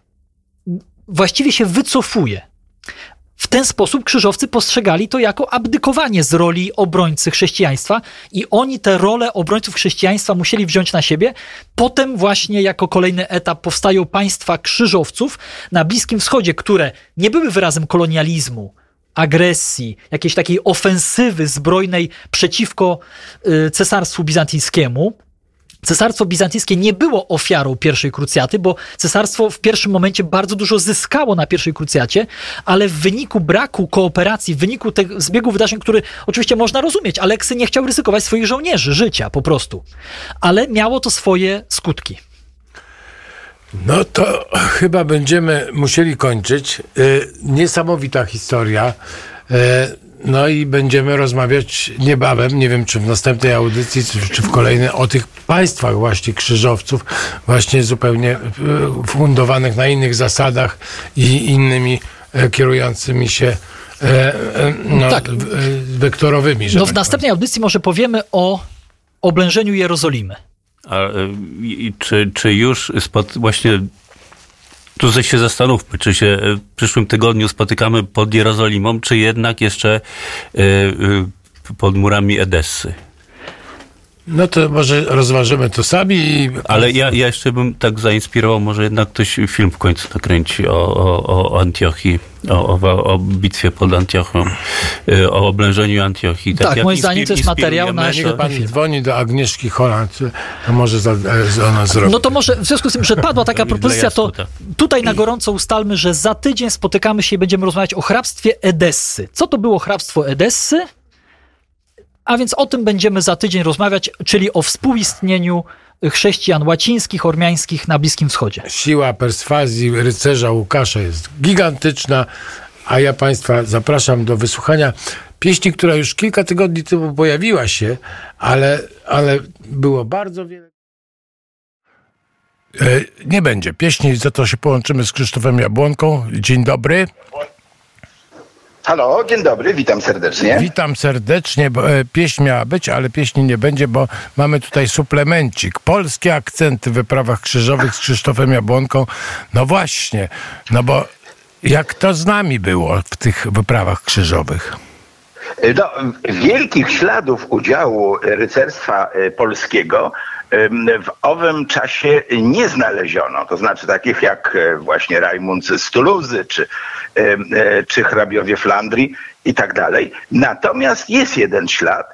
właściwie się wycofuje. W ten sposób krzyżowcy postrzegali to jako abdykowanie z roli obrońcy chrześcijaństwa i oni tę rolę obrońców chrześcijaństwa musieli wziąć na siebie. Potem właśnie jako kolejny etap powstają państwa krzyżowców na Bliskim Wschodzie, które nie były wyrazem kolonializmu, agresji, jakiejś takiej ofensywy zbrojnej przeciwko y, cesarstwu bizantyjskiemu, Cesarstwo bizantyjskie nie było ofiarą pierwszej krucjaty, bo cesarstwo w pierwszym momencie bardzo dużo zyskało na pierwszej krucjacie, ale w wyniku braku kooperacji, w wyniku tego zbiegu wydarzeń, który oczywiście można rozumieć, Aleksy nie chciał ryzykować swoich żołnierzy, życia po prostu, ale miało to swoje skutki. No to chyba będziemy musieli kończyć. Y, niesamowita historia. No i będziemy rozmawiać niebawem, nie wiem czy w następnej audycji, czy w kolejnej, o tych państwach właśnie krzyżowców, właśnie zupełnie y, fundowanych na innych zasadach i innymi e, kierującymi się e, e, no, Tak. e, wektorowymi. No w tak następnej audycji może powiemy o oblężeniu Jerozolimy. A, i, czy, czy już spod, właśnie tu się zastanówmy, czy się y, w przyszłym tygodniu spotykamy pod Jerozolimą, czy jednak jeszcze y, y, pod murami Edessy. No to może rozważymy to sami i Ale ja, ja jeszcze bym tak zainspirował, może jednak ktoś film w końcu nakręci o, o, o Antiochii, o, o, o bitwie pod Antiochią, y, o oblężeniu Antiochii. Tak, jak moim zdaniem to jest materiał na Niech pan film. dzwoni do Agnieszki Holland, to może za, e, ona zrobi. No to może w związku z tym, że padła taka propozycja, to tutaj na gorąco ustalmy, że za tydzień spotykamy się i będziemy rozmawiać o hrabstwie Edessy. Co to było hrabstwo Edessy? A więc o tym będziemy za tydzień rozmawiać, czyli o współistnieniu chrześcijan łacińskich, ormiańskich na Bliskim Wschodzie. Siła perswazji rycerza Łukasza jest gigantyczna, a ja Państwa zapraszam do wysłuchania pieśni, która już kilka tygodni temu pojawiła się, ale, ale było bardzo wiele. E, Nie będzie pieśni, za to się połączymy z Krzysztofem Jabłonką. Dzień dobry. Halo, dzień dobry, witam serdecznie. Witam serdecznie. Bo, e, pieśń miała być, ale pieśni nie będzie, bo mamy tutaj suplemencik. Polskie akcenty w wyprawach krzyżowych z Krzysztofem Jabłonką. No właśnie, no bo jak to z nami było w tych wyprawach krzyżowych? No, wielkich śladów udziału rycerstwa e, polskiego w owym czasie nie znaleziono. To znaczy takich jak e, właśnie Rajmund z Tuluzy, czy, czy hrabiowie Flandrii i tak dalej. Natomiast jest jeden ślad,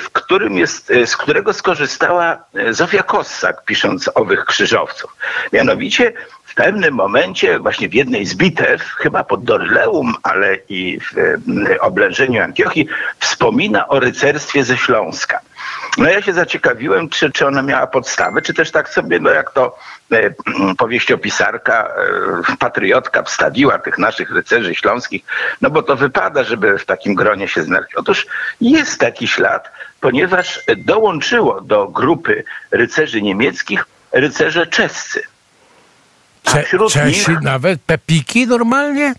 w którym jest, z którego skorzystała Zofia Kossak, pisząc owych krzyżowców. Mianowicie w pewnym momencie, właśnie w jednej z bitew, chyba pod Doryleum, ale i w e, oblężeniu Antiochii, wspomina o rycerstwie ze Śląska. No ja się zaciekawiłem, czy, czy ona miała podstawę, czy też tak sobie, no jak to e, powieściopisarka, e, patriotka wstawiła tych naszych rycerzy śląskich, no bo to wypada, żeby w takim gronie się znaleźć. Otóż jest taki ślad, ponieważ dołączyło do grupy rycerzy niemieckich rycerze czescy. A Cze- wśród Czesi nich nawet pepiki normalnie?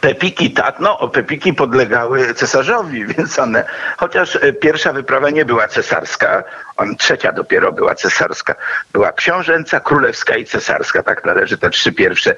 Pepiki, tak, no, Pepiki podlegały cesarzowi, więc one, chociaż e, pierwsza wyprawa nie była cesarska, on, trzecia dopiero była cesarska, była książęca, królewska i cesarska, tak należy te trzy pierwsze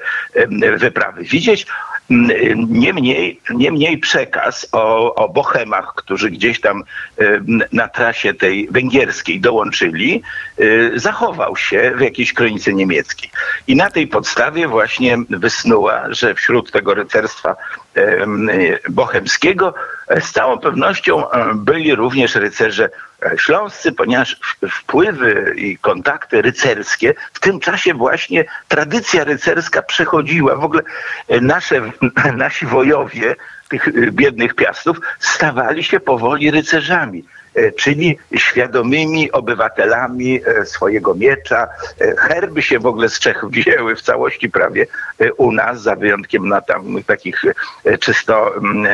wyprawy widzieć. Niemniej, przekaz o, o Bohemach, którzy gdzieś tam em, na trasie tej węgierskiej dołączyli, y, zachował się w jakiejś kronice niemieckiej. I na tej podstawie właśnie wysnuła, że wśród tego rycerstwa em, bohemskiego z całą pewnością e, byli również rycerze śląscy, ponieważ wpływy i kontakty rycerskie w tym czasie właśnie tradycja rycerska przechodziła. W ogóle e, nasze, nasi wojowie tych e, biednych piastów stawali się powoli rycerzami e, czyli świadomymi obywatelami e, swojego miecza. E, Herby się w ogóle z Czech wzięły w całości prawie e, u nas, za wyjątkiem na tam takich e, czysto mm,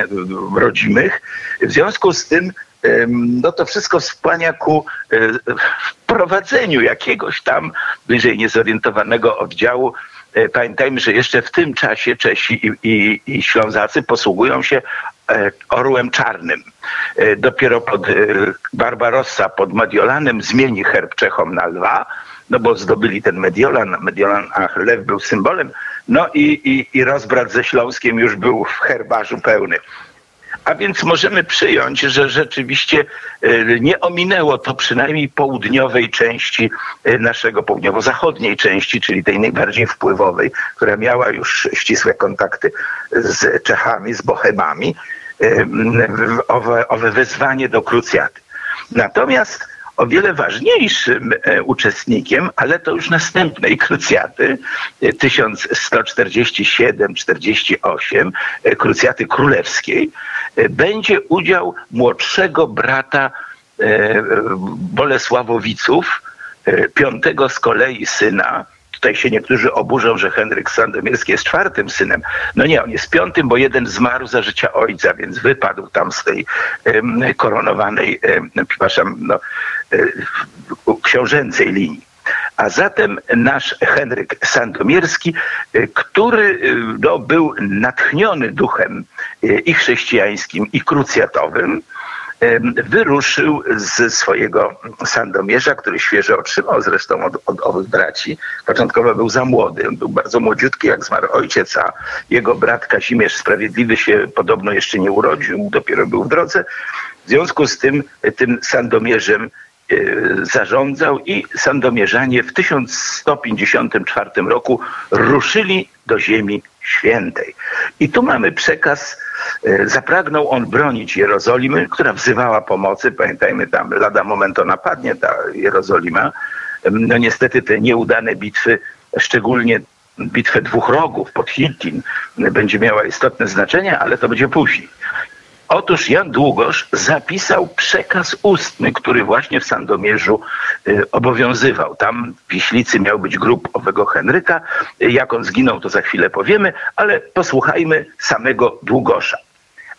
rodzimych. W związku z tym no to wszystko skłania ku e, wprowadzeniu jakiegoś tam bliżej niezorientowanego oddziału. E, Pamiętajmy, że jeszcze w tym czasie Czesi i, i, i Ślązacy posługują się e, orłem czarnym. Dopiero pod Barbarossa, pod Mediolanem zmieni herb Czechom na lwa, no bo zdobyli ten Mediolan, Mediolan, a lew był symbolem, no i, i, i rozbrat ze Śląskiem już był w herbarzu pełny. A więc możemy przyjąć, że rzeczywiście e, nie ominęło to przynajmniej południowej części e, naszego południowo-zachodniej części, czyli tej najbardziej wpływowej, która miała już ścisłe kontakty z Czechami, z Bohemami, e, owe, owe wezwanie do krucjaty. Natomiast o wiele ważniejszym e, uczestnikiem, ale to już następnej krucjaty, e, 1147-48, e, krucjaty królewskiej, e, będzie udział młodszego brata e, Bolesławowiców, e, piątego z kolei syna, tutaj się niektórzy oburzą, że Henryk Sandomierski jest czwartym synem. No nie, on jest piątym, bo jeden zmarł za życia ojca, więc wypadł tam z tej um, koronowanej, um, przepraszam, no, um, książęcej linii. A zatem nasz Henryk Sandomierski, który no, był natchniony duchem i chrześcijańskim, i krucjatowym, wyruszył ze swojego Sandomierza, który świeżo otrzymał zresztą od, od owych braci. Początkowo był za młody, był bardzo młodziutki, jak zmarł ojciec, a jego brat Kazimierz Sprawiedliwy się podobno jeszcze nie urodził, dopiero był w drodze. W związku z tym, tym Sandomierzem e, zarządzał i Sandomierzanie w 1154 roku ruszyli do ziemi świętej. I tu mamy przekaz, e, zapragnął on bronić Jerozolimy, która wzywała pomocy. Pamiętajmy, tam lada momento napadnie ta Jerozolima. No niestety te nieudane bitwy, szczególnie bitwę dwóch rogów pod Hittin, będzie miała istotne znaczenie, ale to będzie później. Otóż Jan Długosz zapisał przekaz ustny, który właśnie w Sandomierzu y, obowiązywał. Tam w Wiślicy miał być grób owego Henryka. Jak on zginął, to za chwilę powiemy, ale posłuchajmy samego Długosza.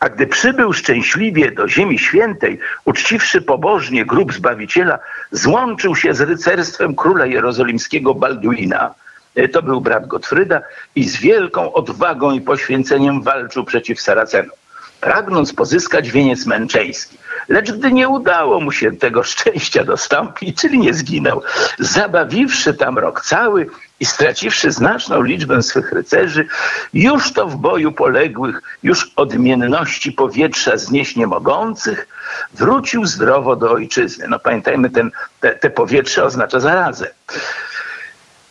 A gdy przybył szczęśliwie do Ziemi Świętej, uczciwszy pobożnie grób Zbawiciela, złączył się z rycerstwem króla jerozolimskiego Balduina. Y, to był brat Gottfryda i z wielką odwagą i poświęceniem walczył przeciw Saracenom pragnąc pozyskać wieniec męczeński. Lecz gdy nie udało mu się tego szczęścia dostąpić, czyli nie zginął, zabawiwszy tam rok cały i straciwszy znaczną liczbę swych rycerzy, już to w boju poległych, już odmienności powietrza znieść nie mogących, wrócił zdrowo do ojczyzny. No pamiętajmy, ten, te, te powietrze oznacza zarazę.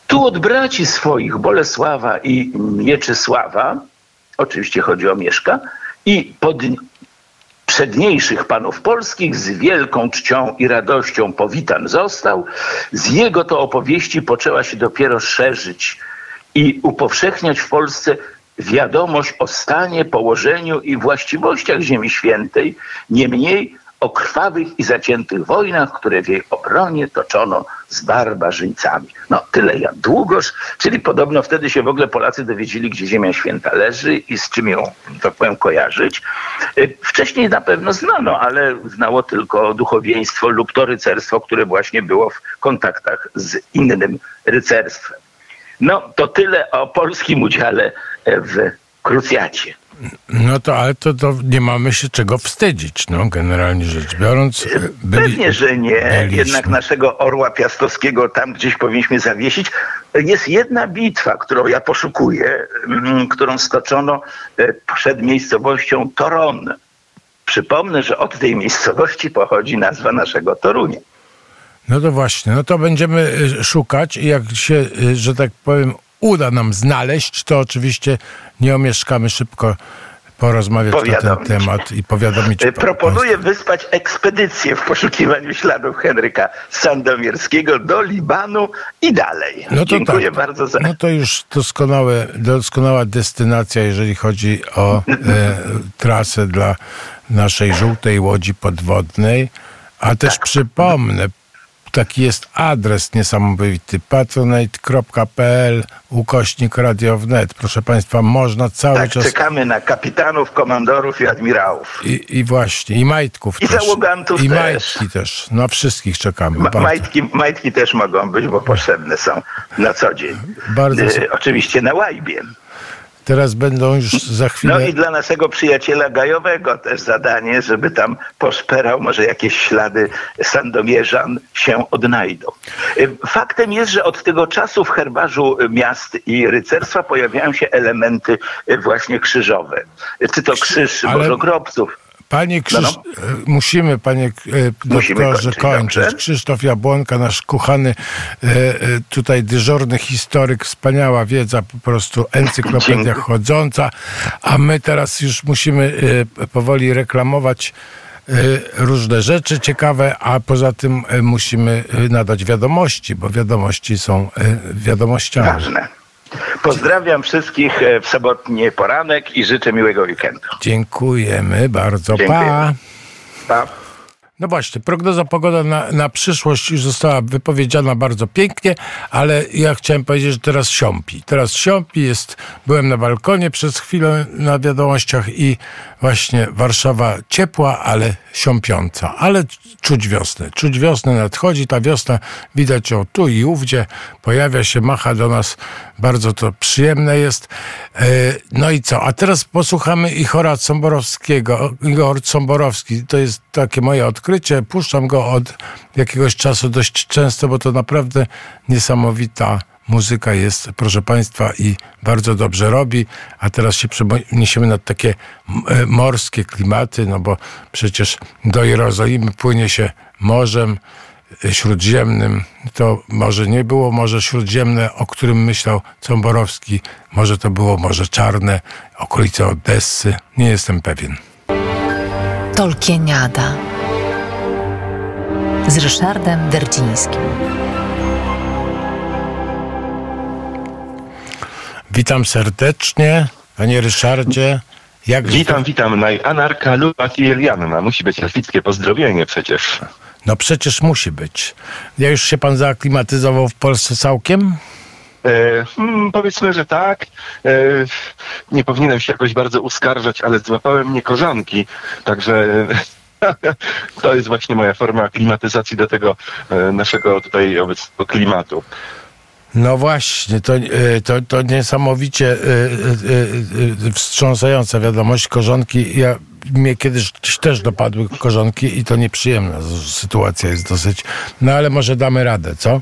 Tu od braci swoich Bolesława i Mieczysława, oczywiście chodzi o Mieszka, i pod przedniejszych panów polskich z wielką czcią i radością powitan został. Z jego to opowieści poczęła się dopiero szerzyć i upowszechniać w Polsce wiadomość o stanie, położeniu i właściwościach Ziemi Świętej. Niemniej o krwawych i zaciętych wojnach, które w jej obronie toczono z barbarzyńcami. No tyle jak Długosz, czyli podobno wtedy się w ogóle Polacy dowiedzieli, gdzie Ziemia Święta leży i z czym ją, tak powiem, kojarzyć. Y, wcześniej na pewno znano, ale znało tylko duchowieństwo lub to rycerstwo, które właśnie było w kontaktach z innym rycerstwem. No to tyle o polskim udziale w krucjacie. No to, ale to, to nie mamy się czego wstydzić, no, generalnie rzecz biorąc. E, byli, Pewnie, że nie. Byliśmy. Jednak naszego orła piastowskiego tam gdzieś powinniśmy zawiesić. Jest jedna bitwa, którą ja poszukuję, mm, którą stoczono e, przed miejscowością Toron. Przypomnę, że od tej miejscowości pochodzi nazwa naszego Torunia. No to właśnie, no to będziemy e, szukać i jak się, że tak powiem, uda nam znaleźć, to oczywiście nie omieszkamy szybko porozmawiać na ten temat i powiadomić. Proponuję wyspać ekspedycję w poszukiwaniu śladów Henryka Sandomierskiego do Libanu i dalej. No to Dziękuję tak. bardzo za... No to już doskonałe, doskonała destynacja, jeżeli chodzi o e, trasę dla naszej żółtej łodzi podwodnej. A też tak. przypomnę, taki jest adres niesamowity patronite.pl ukośnik radio wnet. Proszę Państwa, można cały tak, czas... czekamy na kapitanów, komandorów i admirałów. I, i właśnie, i majtków I też. załogantów I też. majtki też. Na wszystkich czekamy. Ma, majtki, majtki też mogą być, bo potrzebne są na co dzień. Bardzo... E, oczywiście na łajbie. Teraz będą już za chwilę. No i dla naszego przyjaciela Gajowego też zadanie, żeby tam poszperał, może jakieś ślady Sandomierzan się odnajdą. Faktem jest, że od tego czasu w herbarzu miast i rycerstwa pojawiają się elementy właśnie krzyżowe. Czy to krzyż Ale... Bożogrobców, Panie Krzysz... no, no. musimy, panie e, doktorze, kończyć. kończyć. Krzysztof Jabłonka, nasz kuchany e, e, tutaj dyżurny historyk, wspaniała wiedza, po prostu encyklopedia chodząca, a my teraz już musimy powoli reklamować różne rzeczy ciekawe, a poza tym musimy nadać wiadomości, bo wiadomości są wiadomościami. Ważne. Pozdrawiam wszystkich e, w sobotni poranek i życzę miłego weekendu. Dziękujemy bardzo. Dziękujemy. Pa. Pa. No właśnie, prognoza pogoda na, na przyszłość już została wypowiedziana bardzo pięknie, ale ja chciałem powiedzieć, że teraz siąpi. Teraz siąpi, jest, byłem na balkonie przez chwilę na wiadomościach i właśnie Warszawa ciepła, ale siąpiąca. Ale czuć wiosnę. Czuć wiosnę nadchodzi, ta wiosna widać ją tu i ówdzie, pojawia się, macha do nas, bardzo to przyjemne jest. E, no i co? A teraz posłuchamy Ichora Comborowskiego. Igor Comborowski, to jest takie moje odkrycie. Puszczam go od jakiegoś czasu dość często, bo to naprawdę niesamowita muzyka jest, proszę Państwa, i bardzo dobrze robi. A teraz się przeniesiemy na takie e, morskie klimaty, no bo przecież do Jerozolimy płynie się morzem e, śródziemnym. To może nie było Morze Śródziemne, o którym myślał Comborowski. Może to było Morze Czarne, okolice Odessy. Nie jestem pewien. Tolkieniada z Ryszardem Derdzińskim. Witam serdecznie, panie Ryszardzie. Jak witam, witam. Anarka Lubatielianna. Musi być elfickie pozdrowienie przecież. No przecież musi być. Ja już się pan zaaklimatyzował w Polsce całkiem? E, hmm, powiedzmy, że tak. E, nie powinienem się jakoś bardzo uskarżać, ale złapałem mnie korzanki, także to jest właśnie moja forma aklimatyzacji do tego e, naszego tutaj obecnego klimatu. No właśnie, to, e, to, to niesamowicie e, wstrząsająca wiadomość. Korzonki, ja mnie kiedyś też dopadły korzonki i to nieprzyjemna sytuacja jest dosyć. No ale może damy radę, co?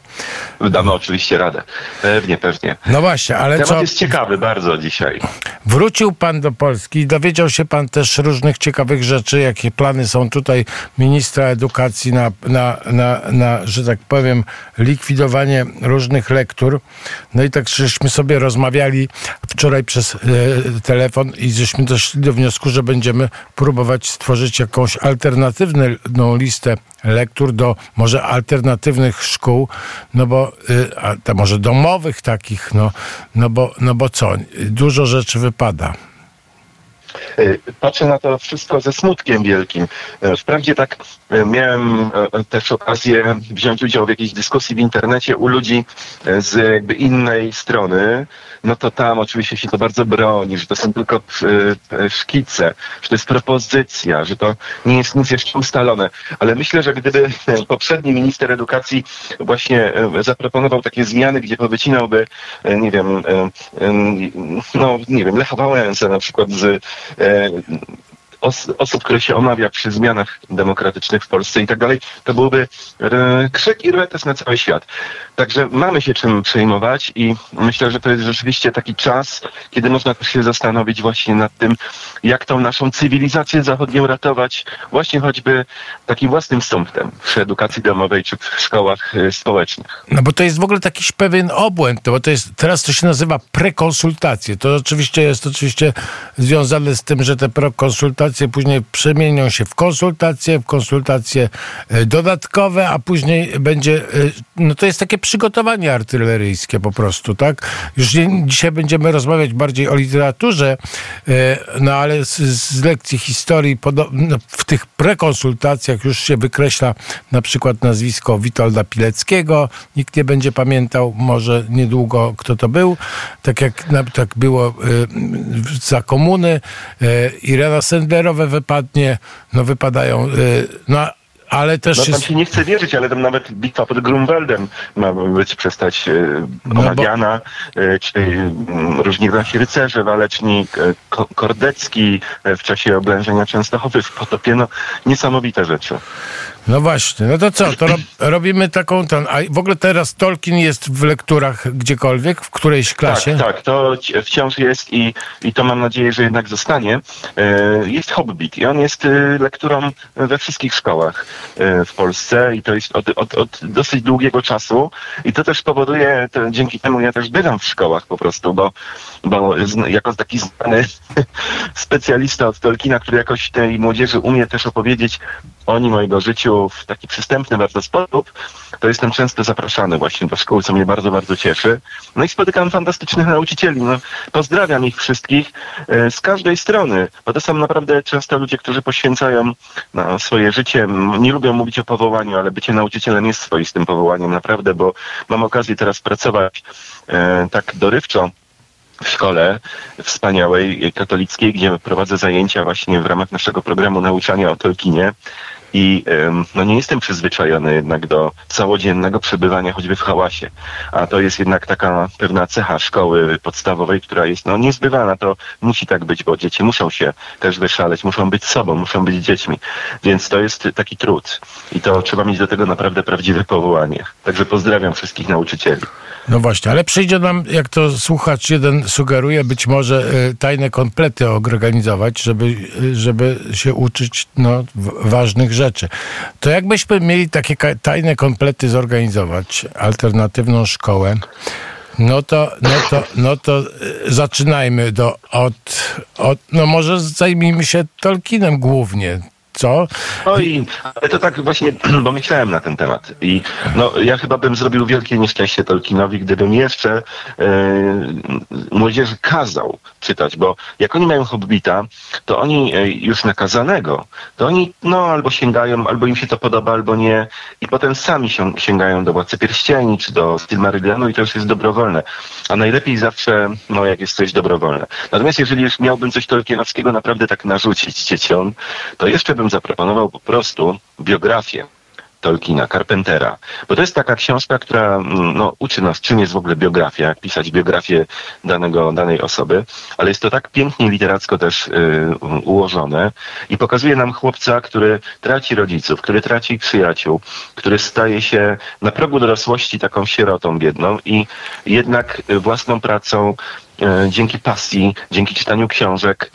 Damy oczywiście radę. Pewnie, pewnie. No właśnie, ale Temat co? jest ciekawy bardzo dzisiaj. Wrócił pan do Polski i dowiedział się pan też różnych ciekawych rzeczy, jakie plany są tutaj ministra edukacji na, na, na, na że tak powiem, likwidowanie różnych lektur. No i tak żeśmy sobie rozmawiali wczoraj przez e, telefon i żeśmy doszli do wniosku, że będziemy próbować stworzyć jakąś alternatywną listę lektur do może alternatywnych szkół, no bo y, a może domowych takich, no, no, bo, no bo co, dużo rzeczy wypada. Y, patrzę na to wszystko ze smutkiem wielkim. Y, wprawdzie tak miałem też okazję wziąć udział w jakiejś dyskusji w internecie u ludzi z jakby innej strony, no to tam oczywiście się to bardzo broni, że to są tylko e, szkice, że to jest propozycja, że to nie jest nic jeszcze ustalone. Ale myślę, że gdyby poprzedni minister edukacji właśnie e, zaproponował takie zmiany, gdzie powycinałby, e, nie wiem, no nie wiem, Lecha Wałęsę na przykład z os osób, które się omawia przy zmianach demokratycznych w Polsce i tak dalej, to byłby e, krzyk i retes na cały świat. Także mamy się czym przejmować i myślę, że to jest rzeczywiście taki czas, kiedy można też się zastanowić właśnie nad tym, jak tą naszą cywilizację zachodnią ratować właśnie choćby takim własnym sumptem przy edukacji domowej czy w szkołach e, społecznych. No bo to jest w ogóle jakiś pewien obłęd, bo to jest, teraz to się nazywa prekonsultacje. To oczywiście jest oczywiście związane z tym, że te prekonsultacje konsultacje później przemienią się w konsultacje, w konsultacje e, dodatkowe, a później będzie, e, no to jest takie przygotowanie artyleryjskie po prostu, tak? Już dzisiaj będziemy rozmawiać bardziej o literaturze, e, no ale z, z lekcji historii no, w tych prekonsultacjach już się wykreśla na przykład nazwisko Witolda Pileckiego, nikt nie będzie pamiętał może niedługo kto to był, tak jak tak było za komuny, Irena Sender rowerowe wypadnie, no wypadają, y, no ale też no, tam jest... się nie chce wierzyć, ale tam nawet bitwa pod Grunwaldem ma być przestać e, omawiana, no bo... czy e, różni nasi rycerze, Walecznik, e, Kordecki w czasie oblężenia Częstochowy w Potopie, no niesamowite rzeczy. No właśnie, no to co, to rob, robimy taką, ten, a w ogóle teraz Tolkien jest w lekturach gdziekolwiek, w którejś klasie? Tak, tak, to wciąż jest i, i to mam nadzieję, że jednak zostanie. E, jest Hobbit i on jest lekturą we wszystkich szkołach. E, w Polsce i to jest od, od, od dosyć długiego czasu i to też powoduje, to dzięki temu ja też bywam w szkołach po prostu, bo, bo jako taki znany specjalista od Tolkiena, który jakoś tej młodzieży umie też opowiedzieć o nim, o jego życiu w taki przystępny bardzo sposób, to jestem często zapraszany właśnie do szkoły, co mnie bardzo, bardzo cieszy. No i spotykam fantastycznych nauczycieli. No, pozdrawiam ich wszystkich e, z każdej strony, bo to są naprawdę często ludzie, którzy poświęcają no, swoje życie, nie lubią mówić o powołaniu, ale bycie nauczycielem jest swoistym powołaniem, naprawdę, bo mam okazję teraz pracować e, tak dorywczo w szkole wspaniałej katolickiej, gdzie prowadzę zajęcia właśnie w ramach naszego programu nauczania o Tolkienie. I no nie jestem przyzwyczajony jednak do całodziennego przebywania choćby w hałasie. A to jest jednak taka pewna cecha szkoły podstawowej, która jest no niezbywana. To musi tak być, bo dzieci muszą się też wyszaleć, muszą być sobą, muszą być dziećmi. Więc to jest taki trud. I to trzeba mieć do tego naprawdę prawdziwe powołanie. Także pozdrawiam wszystkich nauczycieli. No właśnie, ale przyjdzie nam, jak to słuchacz jeden sugeruje, być może y, tajne komplety organizować, żeby, y, żeby się uczyć no, ważnych rzeczy. To jakbyśmy mieli takie tajne komplety zorganizować, alternatywną szkołę, no to, no to, no to y, zaczynajmy do, od, od, no może zajmijmy się Tolkienem głównie. Co? No i ale to tak właśnie, bo myślałem na ten temat. I no, ja chyba bym zrobił wielkie nieszczęście Tolkienowi, gdybym jeszcze e, młodzieży kazał czytać, bo jak oni mają hobbita, to oni e, już nakazanego, to oni no albo sięgają, albo im się to podoba, albo nie. I potem sami się, sięgają do Władcy Pierścieni, czy do Silmarillionu i to już jest dobrowolne. A najlepiej zawsze, no jak jest coś dobrowolne. Natomiast jeżeli już miałbym coś Tolkienowskiego naprawdę tak narzucić dzieciom, to jeszcze bym zaproponował po prostu biografię Tolkiena, Carpentera. Bo to jest taka książka, która mm, no, uczy nas, czym jest w ogóle biografia, jak pisać biografię danego, danej osoby, ale jest to tak pięknie literacko też y, ułożone i pokazuje nam chłopca, który traci rodziców, który traci przyjaciół, który staje się na progu dorosłości taką sierotą biedną i jednak własną pracą E, dzięki pasji, dzięki czytaniu książek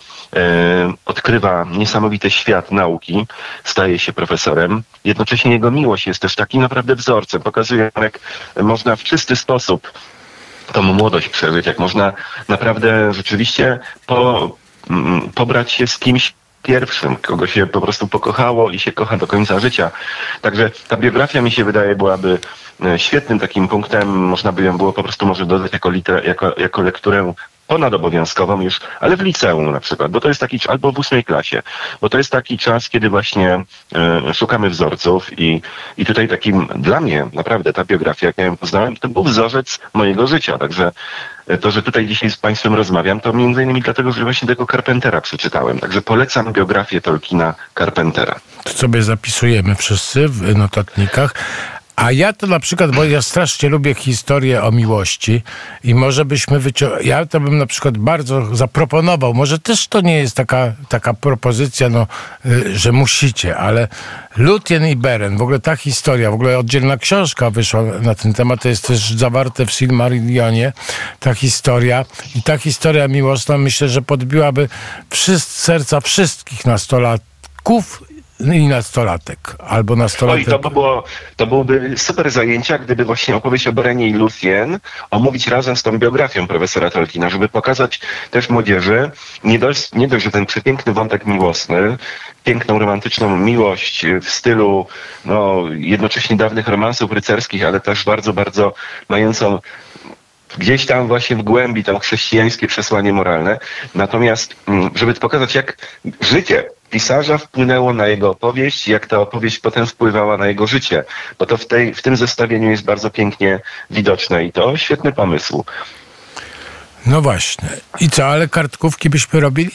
odkrywa niesamowity świat nauki, staje się profesorem. Jednocześnie jego miłość jest też takim naprawdę wzorcem. Pokazuje, jak można w czysty sposób tą młodość przeżyć, jak można naprawdę rzeczywiście po, pobrać się z kimś pierwszym, kogo się po prostu pokochało i się kocha do końca życia. Także ta biografia mi się wydaje byłaby e, świetnym takim punktem. Można by ją było po prostu może dodać jako, liter, jako, jako lekturę ponadobowiązkową już, ale w liceum na przykład, bo to jest taki, albo w ósmej klasie, bo to jest taki czas, kiedy właśnie e, szukamy wzorców i, i tutaj takim, dla mnie naprawdę ta biografia, jak ja ją poznałem, to był wzorzec mojego życia, także e, to, że tutaj dzisiaj z Państwem rozmawiam, to między innymi dlatego, że właśnie tego Carpentera przeczytałem. Także polecam biografię Tolkiena Carpentera. To sobie zapisujemy wszyscy w notatnikach. A ja to na przykład, bo ja strasznie lubię historię o miłości i może byśmy wyciągnęli, ja to bym na przykład bardzo zaproponował, może też to nie jest taka, taka propozycja, no, y, że musicie, ale Lutien i Beren, w ogóle ta historia, w ogóle oddzielna książka wyszła na ten temat, to jest też zawarte w Silmarillionie, ta historia. I ta historia miłosna myślę, że podbiłaby wszyscy, serca wszystkich nastolatków i nastolatek, albo nastolatek. Oj, to, by było, to byłoby super zajęcia, gdyby właśnie opowieść o Brenie i Lucien omówić razem z tą biografią profesora Tolkiena, żeby pokazać też młodzieży nie dość, nie dość, że ten przepiękny wątek miłosny, piękną, romantyczną miłość w stylu no, jednocześnie dawnych romansów rycerskich, ale też bardzo, bardzo mającą gdzieś tam właśnie w głębi tam chrześcijańskie przesłanie moralne. Natomiast, mm, żeby pokazać, jak życie pisarza wpłynęło na jego opowieść, jak ta opowieść potem wpływała na jego życie, bo to w, tej, w tym zestawieniu jest bardzo pięknie widoczne i to świetny pomysł. No właśnie. I co, ale kartkówki byśmy robili?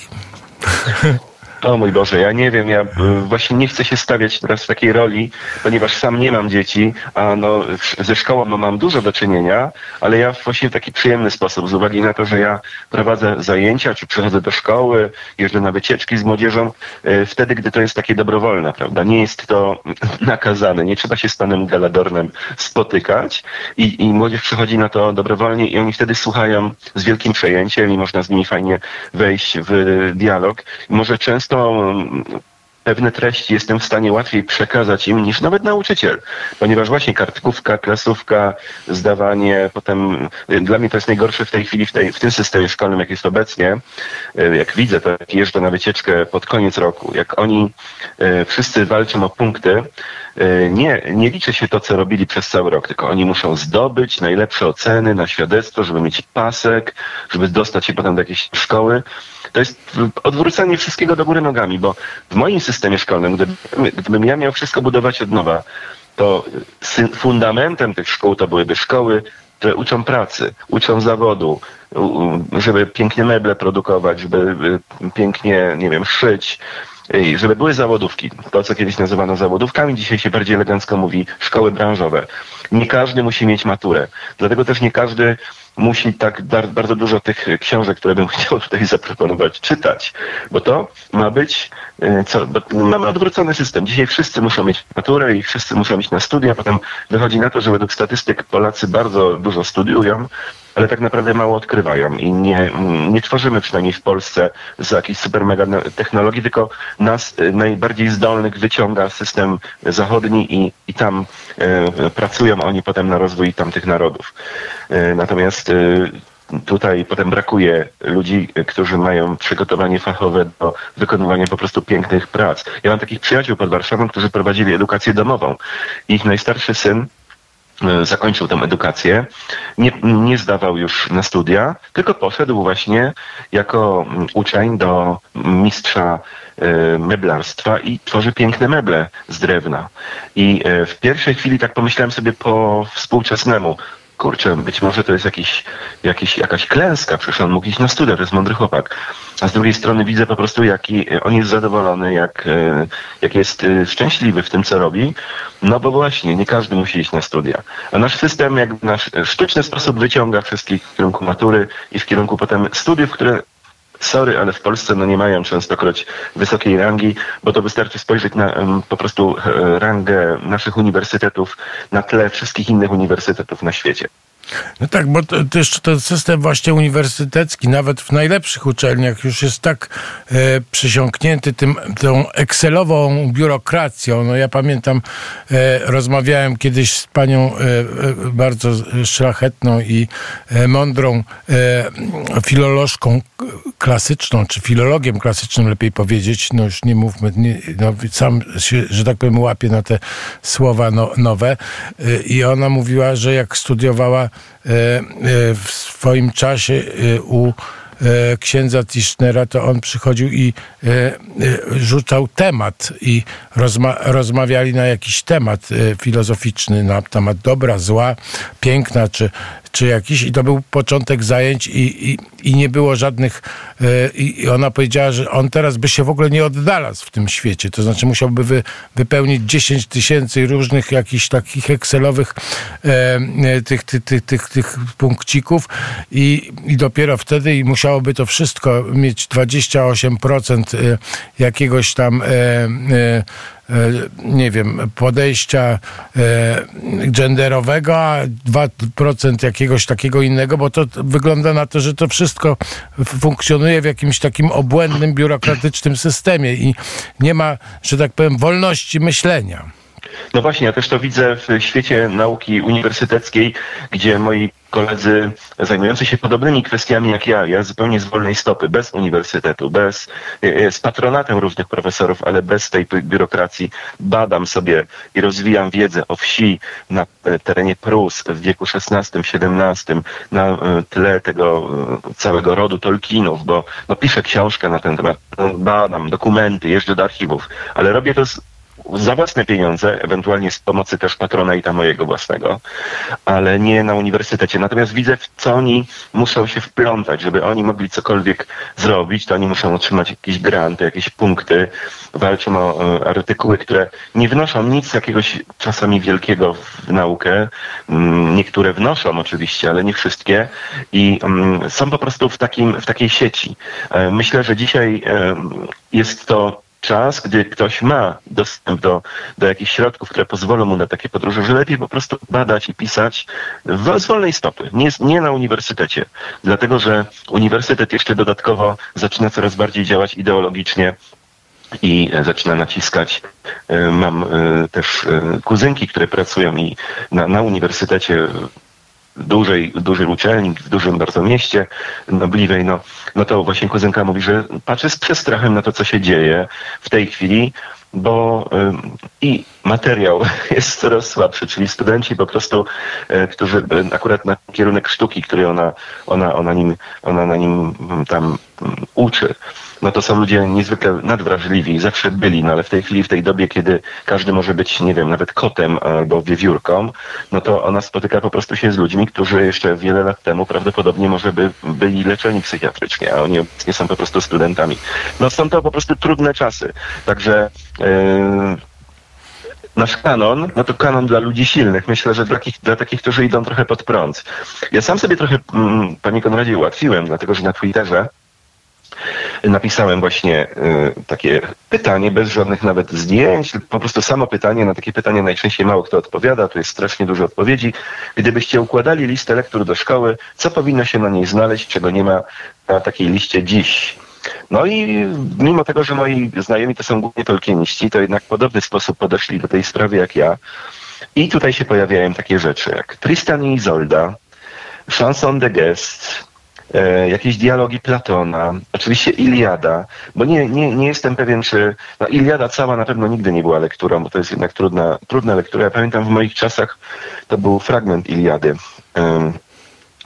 O mój Boże, ja nie wiem, ja e, właśnie nie chcę się stawiać teraz w takiej roli, ponieważ sam nie mam dzieci, a no, ze szkołą no, mam dużo do czynienia, ale ja właśnie w taki przyjemny sposób, z uwagi na to, że ja prowadzę zajęcia, czy przychodzę do szkoły, jeżdżę na wycieczki z młodzieżą, e, wtedy, gdy to jest takie dobrowolne, prawda? Nie jest to nakazane, nie trzeba się z panem Galadornem spotykać i, i młodzież przychodzi na to dobrowolnie i oni wtedy słuchają z wielkim przejęciem i można z nimi fajnie wejść w dialog. Może często często pewne treści jestem w stanie łatwiej przekazać im niż nawet nauczyciel, ponieważ właśnie kartkówka, klasówka, zdawanie, potem y, dla mnie to jest najgorsze w tej chwili w, tej, w tym systemie szkolnym, jak jest obecnie, y, jak widzę, to jak jeżdżę na wycieczkę pod koniec roku, jak oni y, wszyscy walczą o punkty, nie, nie liczy się to, co robili przez cały rok, tylko oni muszą zdobyć najlepsze oceny na świadectwo, żeby mieć pasek, żeby dostać się potem do jakiejś szkoły. To jest odwrócenie wszystkiego do góry nogami, bo w moim systemie szkolnym, gdyby, gdybym ja miał wszystko budować od nowa, to fundamentem tych szkół to byłyby szkoły, które uczą pracy, uczą zawodu, żeby pięknie meble produkować, żeby pięknie, nie wiem, szyć, żeby były zawodówki. To, co kiedyś nazywano zawodówkami, dzisiaj się bardziej elegancko mówi szkoły branżowe. Nie każdy musi mieć maturę. Dlatego też nie każdy musi tak bardzo dużo tych książek, które bym chciał tutaj zaproponować, czytać. Bo to ma być, e, co, mamy odwrócony system. Dzisiaj wszyscy muszą mieć maturę i wszyscy muszą iść na studia. Potem wychodzi na to, że według statystyk Polacy bardzo dużo studiują, ale tak naprawdę mało odkrywają i nie, nie tworzymy przynajmniej w Polsce z jakiejś super mega technologii, tylko nas e, najbardziej zdolnych wyciąga system zachodni i, i tam e, pracują oni potem na rozwój tamtych narodów. E, natomiast e, tutaj potem brakuje ludzi, którzy mają przygotowanie fachowe do wykonywania po prostu pięknych prac. Ja mam takich przyjaciół pod Warszawą, którzy prowadzili edukację domową. Ich najstarszy syn zakończył tę edukację, nie, nie zdawał już na studia, tylko poszedł właśnie jako uczeń do mistrza e, meblarstwa i tworzy piękne meble z drewna. I e, w pierwszej chwili tak pomyślałem sobie po współczesnemu, kurczę, być może to jest jakiś, jakiś, jakaś klęska, przecież on mógł iść na studia, to jest mądry chłopak. A z drugiej strony widzę po prostu, jaki on jest zadowolony, jak, e, jak jest e, szczęśliwy w tym, co robi. No bo właśnie, nie każdy musi iść na studia. A nasz system, jak nasz sztuczny sposób wyciąga wszystkich w kierunku matury i w kierunku potem studiów, które sorry, ale w Polsce no nie mają częstokroć wysokiej rangi, bo to wystarczy spojrzeć na um, po prostu e, rangę naszych uniwersytetów na tle wszystkich innych uniwersytetów na świecie. No tak, bo to, jeszcze ten system właśnie uniwersytecki, nawet w najlepszych uczelniach już jest tak e, przysiąknięty tym, tą Excelową biurokracją. No ja pamiętam, e, rozmawiałem kiedyś z panią e, e bardzo szlachetną i e, mądrą e, filolożką klasyczną, czy filologiem klasycznym lepiej powiedzieć, no już nie mówmy, nie, no sam się, że tak powiem, łapię na te słowa no, nowe i ona mówiła, że jak studiowała w swoim czasie e, u księdza Tischnera, to on przychodził i rzucał temat i rozma rozmawiali na jakiś temat filozoficzny, na temat dobra, zła, piękna czy, czy jakiś i to był początek zajęć i, i, i nie było żadnych e, i ona powiedziała, że on teraz by się w ogóle nie oddalazł w tym świecie, to znaczy musiałby wy, wypełnić 10 tysięcy różnych jakichś takich excelowych e, e, tych, tych, tych, tych, tych punkcików i, i dopiero wtedy i musiałoby to wszystko mieć 28% jakiegoś tam E, nie wiem, podejścia e, genderowego, a 2% jakiegoś takiego innego, bo to wygląda na to, że to wszystko funkcjonuje w jakimś takim obłędnym, biurokratycznym systemie i nie ma, że tak powiem, wolności myślenia. No właśnie, ja też to widzę w świecie nauki uniwersyteckiej, gdzie moi koledzy zajmujący się podobnymi kwestiami jak ja, ja zupełnie z wolnej stopy, bez uniwersytetu, bez, e, e, z patronatem różnych profesorów, ale bez tej biurokracji badam sobie i rozwijam wiedzę o wsi na e, terenie Prus w wieku XVI-XVII, na tle tego całego rodu Tolkienów, bo no, piszę książkę na ten temat, badam dokumenty, jeżdżę do archiwów, ale robię to z za własne pieniądze, ewentualnie z pomocy też patrona i tam mojego własnego, ale nie na uniwersytecie. Natomiast widzę, w co oni muszą się wplątać, żeby oni mogli cokolwiek zrobić, to oni muszą otrzymać jakieś granty, jakieś punkty, walczą o artykuły, które nie wnoszą nic jakiegoś czasami wielkiego w naukę. Mm, niektóre wnoszą oczywiście, ale nie wszystkie i mm, są po prostu w, takim, w takiej sieci. E, myślę, że dzisiaj jest to czas, gdy ktoś ma dostęp do, do jakichś środków, które pozwolą mu na takie podróże, że lepiej po prostu badać i pisać w, z wolnej stopy, nie, nie na uniwersytecie. Dlatego, że uniwersytet jeszcze dodatkowo zaczyna coraz bardziej działać ideologicznie i zaczyna naciskać. E, mam e, też e, kuzynki, które pracują i na, na uniwersytecie dużej, dużej uczelni, w dużym bardzo mieście nobliwej, no, no to właśnie kuzynka mówi, że patrzy z przestrachem na to, co się dzieje w tej chwili, bo i materiał jest coraz słabszy, czyli studenci po prostu, e, którzy e, akurat na kierunek sztuki, który ona, ona, ona, nim, ona na nim mm, tam mm, uczy, no to są ludzie niezwykle nadwrażliwi, zawsze byli, no ale w tej chwili, w tej dobie, kiedy każdy może być, nie wiem, nawet kotem albo wiewiórką, no to ona spotyka po prostu się z ludźmi, którzy jeszcze wiele lat temu prawdopodobnie może by byli leczeni psychiatrycznie, a oni obecnie są po prostu studentami. No są to po prostu trudne czasy. Także yy, nasz kanon, no to kanon dla ludzi silnych. Myślę, że dla takich, dla takich którzy idą trochę pod prąd. Ja sam sobie trochę, mm, panie Konradzie, ułatwiłem, dlatego że na Twitterze napisałem właśnie y, takie pytanie bez żadnych nawet zdjęć, po prostu samo pytanie. Na takie pytanie najczęściej mało kto odpowiada, tu jest strasznie dużo odpowiedzi. Gdybyście układali listę lektur do szkoły, co powinno się na niej znaleźć, czego nie ma na takiej liście dziś? No i mimo tego, że moi znajomi to są głównie tolkieniści, to jednak w podobny sposób podeszli do tej sprawy jak ja. I tutaj się pojawiają takie rzeczy jak Tristan i Izolda, Chanson de Guest, e, jakieś dialogi Platona, oczywiście Iliada, bo nie, nie, nie jestem pewien, czy no Iliada cała na pewno nigdy nie była lekturą, bo to jest jednak trudna, trudna lektura. Ja pamiętam w moich czasach to był fragment Iliady. E,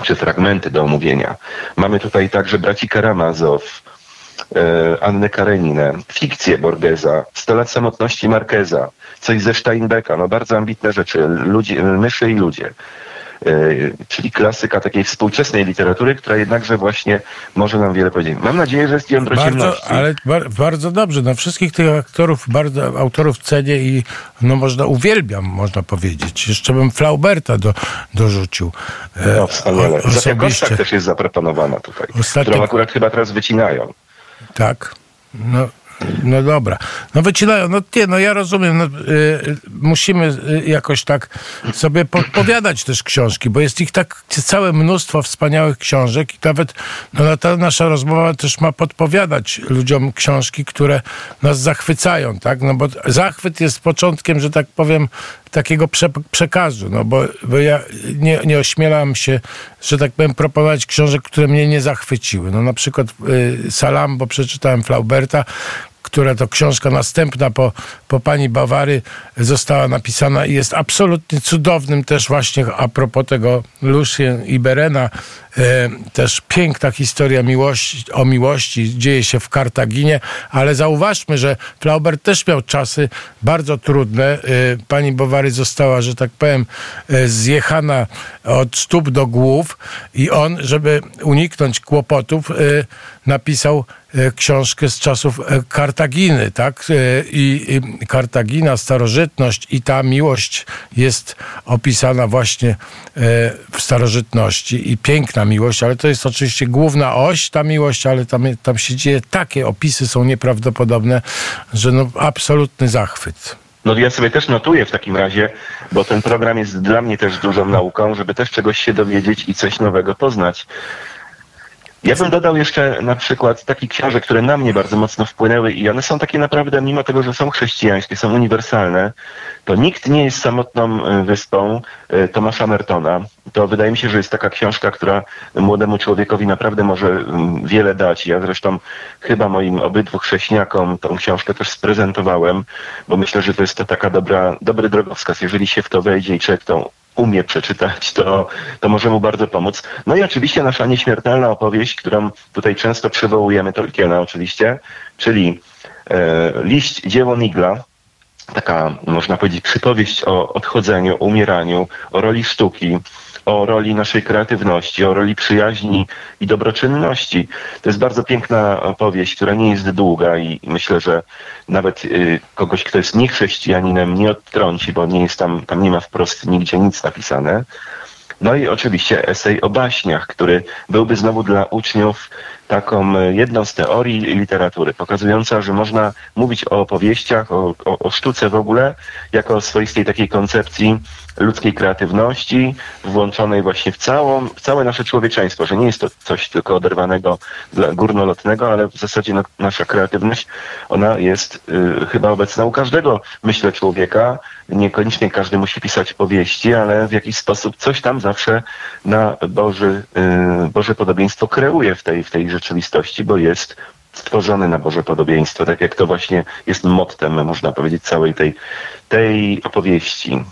czy fragmenty do omówienia. Mamy tutaj także braci Karamazow, Annę Kareninę, fikcję Borgesa, 100 lat samotności Markeza, coś ze Steinbecka, no bardzo ambitne rzeczy, ludzie, myszy i ludzie. E, czyli klasyka takiej współczesnej literatury, która jednakże właśnie może nam wiele powiedzieć. Mam nadzieję, że jest jądro Bardzo, ale bar, bardzo dobrze. No wszystkich tych aktorów, bardzo, autorów cenię i no można uwielbiam, można powiedzieć. Jeszcze bym Flauberta do, dorzucił. E, No, wspaniale. osobiście. też jest zaproponowana tutaj, Ostatnio- którą akurat chyba teraz wycinają. Tak. No, no dobra. No wycinają. No nie, no ja rozumiem. No, y, musimy y, jakoś tak sobie podpowiadać też książki, bo jest ich tak całe mnóstwo wspaniałych książek i nawet no, ta nasza rozmowa też ma podpowiadać ludziom książki, które nas zachwycają, tak? No bo zachwyt jest początkiem, że tak powiem, takiego prze, przekazu, no bo, bo ja nie, nie ośmielam się, że tak powiem, proponować książek, które mnie nie zachwyciły. No na przykład y, Salam, bo przeczytałem Flauberta, która to książka następna po, po pani Bawary została napisana i jest absolutnie cudownym też właśnie a propos tego Lucien i Berena, e, też piękna historia miłości, o miłości dzieje się w Kartaginie, ale zauważmy, że Flaubert też miał czasy bardzo trudne. E, pani Bawary została, że tak powiem, e, zjechana od stóp do głów i on, żeby uniknąć kłopotów, e, napisał e, książkę z czasów e, Kartaginy, tak? E, I, Kartagina, starożytność i ta miłość jest opisana właśnie w starożytności i piękna miłość, ale to jest oczywiście główna oś, ta miłość, ale tam, tam się dzieje, takie opisy są nieprawdopodobne, że no absolutny zachwyt. No ja sobie też notuję w takim razie, bo ten program jest dla mnie też dużą nauką, żeby też czegoś się dowiedzieć i coś nowego poznać. Ja bym dodał jeszcze na przykład takich książek, które na mnie bardzo mocno wpłynęły i one są takie naprawdę, mimo tego, że są chrześcijańskie, są uniwersalne, to nikt nie jest samotną e, wyspą e, Tomasza Mertona. To wydaje mi się, że jest taka książka, która młodemu człowiekowi naprawdę może mm, wiele dać. Ja zresztą chyba moim obydwu chrześniakom tą książkę też sprezentowałem, bo myślę, że to jest to taka dobra, dobry drogowskaz. Jeżeli się w to wejdzie i człowiek tą umie przeczytać, to, to może mu bardzo pomóc. No i oczywiście nasza nieśmiertelna opowieść, którą tutaj często przywołujemy, Tolkiena oczywiście, czyli e, liść dzieło Nigla, taka można powiedzieć przypowieść o odchodzeniu, umieraniu, o roli sztuki, o roli naszej kreatywności, o roli przyjaźni i dobroczynności. To jest bardzo piękna opowieść, która nie jest długa i myślę, że nawet y, kogoś, kto jest niechrześcijaninem, nie odtrąci, bo nie jest tam, tam nie ma wprost nigdzie nic napisane. No i oczywiście esej o baśniach, który byłby znowu dla uczniów taką e, jedną z teorii literatury, pokazująca, że można mówić o opowieściach, o, o, o sztuce w ogóle, jako o swoistej takiej koncepcji ludzkiej kreatywności, włączonej właśnie w, całą, w całe nasze człowieczeństwo, że nie jest to coś tylko oderwanego dla górnolotnego, ale w zasadzie no, nasza kreatywność, ona jest y, chyba obecna u każdego, myślę, człowieka. Niekoniecznie każdy musi pisać powieści, ale w jakiś sposób coś tam zawsze na Boży, y, Boże podobieństwo kreuje w tej, w tej rzeczywistości, bo jest stworzony na Boże podobieństwo, tak jak to właśnie jest mottem, można powiedzieć, całej tej, tej opowieści.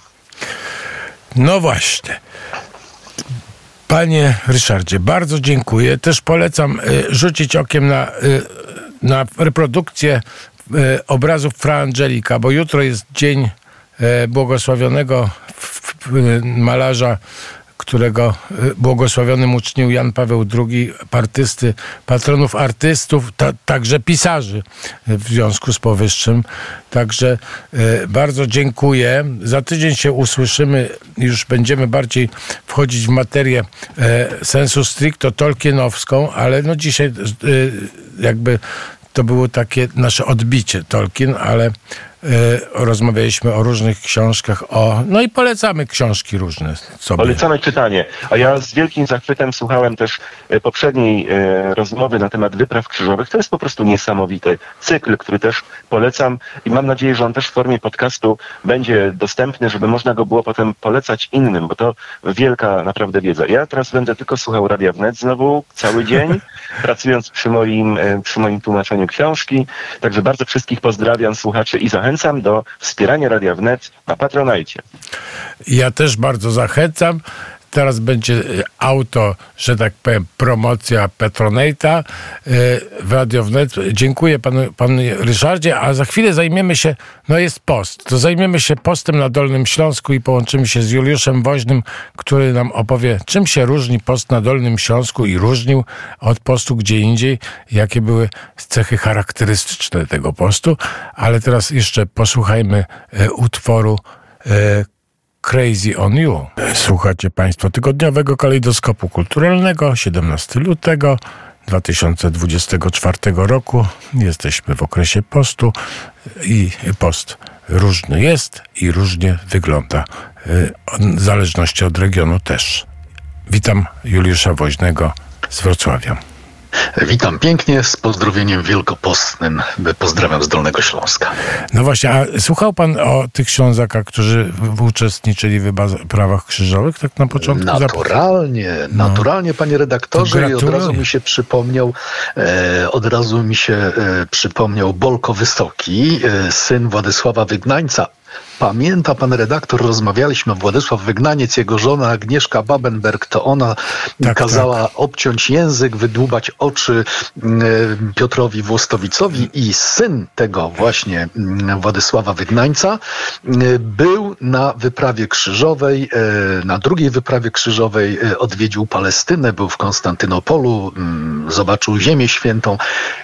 No właśnie. Panie Ryszardzie, bardzo dziękuję. Też polecam y, rzucić okiem na, y, na reprodukcję y, obrazów Fra Angelika, bo jutro jest dzień błogosławionego f- y, malarza, którego y, błogosławionym ucznił Jan Paweł II, artysty, patronów artystów, ta, także pisarzy w związku z powyższym. Także y, bardzo dziękuję. Za tydzień się usłyszymy, już będziemy bardziej wchodzić w materię e, sensu stricto tolkienowską, ale no dzisiaj jakby to było takie nasze odbicie Tolkien, ale e, rozmawialiśmy o różnych książkach, o, no i polecamy książki różne sobie. Polecamy czytanie. A ja z wielkim zachwytem słuchałem też e, poprzedniej e, rozmowy na temat wypraw krzyżowych. To jest po prostu niesamowity cykl, który też polecam i mam nadzieję, że on też w formie podcastu będzie dostępny, żeby można go było potem polecać innym, bo to wielka naprawdę wiedza. Ja teraz będę tylko słuchał Radia Wnet znowu cały dzień, pracując przy moim, e, przy moim tłumaczeniu książki. Także bardzo wszystkich pozdrawiam słuchaczy i zachęcam do wspierania Radia Wnet na Patronajcie. Ja też bardzo zachęcam. Teraz będzie e, auto, że tak powiem, promocja Petronata e, w Radio Wnet. Dziękuję panu, panu Ryszardzie, a za chwilę zajmiemy się, no jest post, to zajmiemy się postem na Dolnym Śląsku i połączymy się z Juliuszem Woźnym, który nam opowie, czym się różni post na Dolnym Śląsku i różnił od postu gdzie indziej, jakie były cechy charakterystyczne tego postu. Ale teraz jeszcze posłuchajmy e, utworu Crazy on You. Słuchacie Państwo tygodniowego kalejdoskopu kulturalnego 17 lutego 2024 roku. Jesteśmy w okresie postu i post różny jest i różnie wygląda. y, W zależności od regionu też. Witam Juliusza Woźnego z Wrocławia. Witam pięknie z pozdrowieniem wielkopostnym. Pozdrawiam z Dolnego Śląska. No właśnie, a słuchał pan o tych Ślązakach, którzy uczestniczyli w prawach krzyżowych, tak na początku? Naturalnie, naturalnie, panie redaktorze, To i od razu mi się przypomniał, e, od razu mi się e, przypomniał Bolko Wysoki, e, syn Władysława Wygnańca. Pamięta pan redaktor, rozmawialiśmy, Władysław Wygnaniec, jego żona Agnieszka Babenberg, to ona Tak, kazała obciąć język, wydłubać oczy mm, Piotrowi Włostowicowi i syn tego właśnie mm, Władysława Wygnańca mm, był na wyprawie krzyżowej, e, na drugiej wyprawie krzyżowej e, odwiedził Palestynę, był w Konstantynopolu, zobaczył Ziemię Świętą.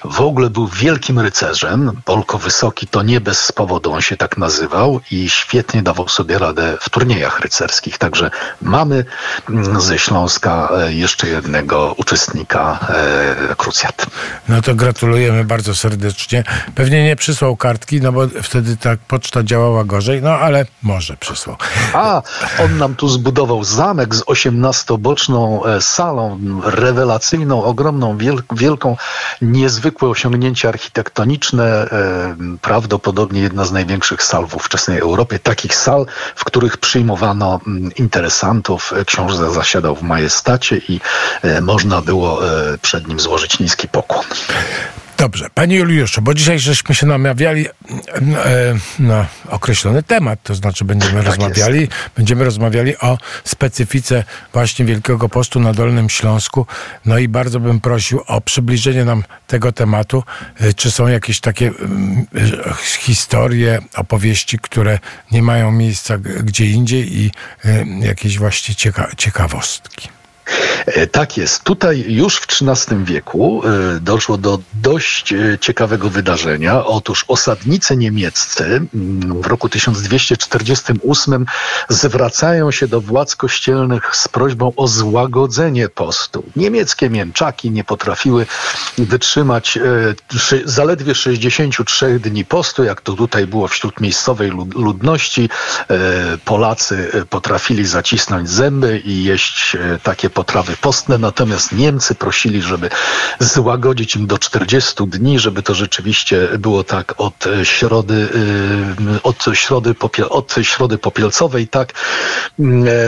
W ogóle był wielkim rycerzem. Polko Wysoki to nie bez powodu on się tak nazywał i świetnie dawał sobie radę w turniejach rycerskich. Także mamy mm, ze Śląska e, jeszcze jednego uczestnika e, krucjat. No to gratulujemy bardzo serdecznie. Pewnie nie przysłał kartki, no bo wtedy tak poczta działała gorzej, no ale może przysłał. A, on nam tu zbudował zamek z 18-boczną e, salą, rewelacyjną, ogromną, wiel- wielką, niezwykłe osiągnięcie architektoniczne, prawdopodobnie jedna z największych sal w Europie, takich sal, w których przyjmowano mm, interesantów. E, Książę zasiadał w majestacie i e, można było e, przed nim złożyć niski pokłon. Dobrze, panie Juliuszu, bo dzisiaj żeśmy się namawiali mm, e, na określony temat, to znaczy będziemy rozmawiali, będziemy rozmawiali o specyfice właśnie Wielkiego Postu na Dolnym Śląsku. No i bardzo bym prosił o przybliżenie nam tego tematu. E, Czy są jakieś takie mm, e, historie, opowieści, które nie mają miejsca gdzie indziej i jakieś właśnie cieka- ciekawostki? E, Tak jest. Tutaj już w XIII wieku e, doszło do dość e, ciekawego wydarzenia. Otóż osadnicy niemieccy mm, w roku 1248 zwracają się do władz kościelnych z prośbą o złagodzenie postu. Niemieckie mięczaki nie potrafiły wytrzymać zaledwie 63 dni postu, jak to tutaj było wśród miejscowej lud- ludności. Polacy potrafili zacisnąć zęby i jeść takie potrawy postne, natomiast Niemcy prosili, żeby złagodzić im do 40 dni, żeby to rzeczywiście było tak od środy, od środy, od środy popielcowej, tak.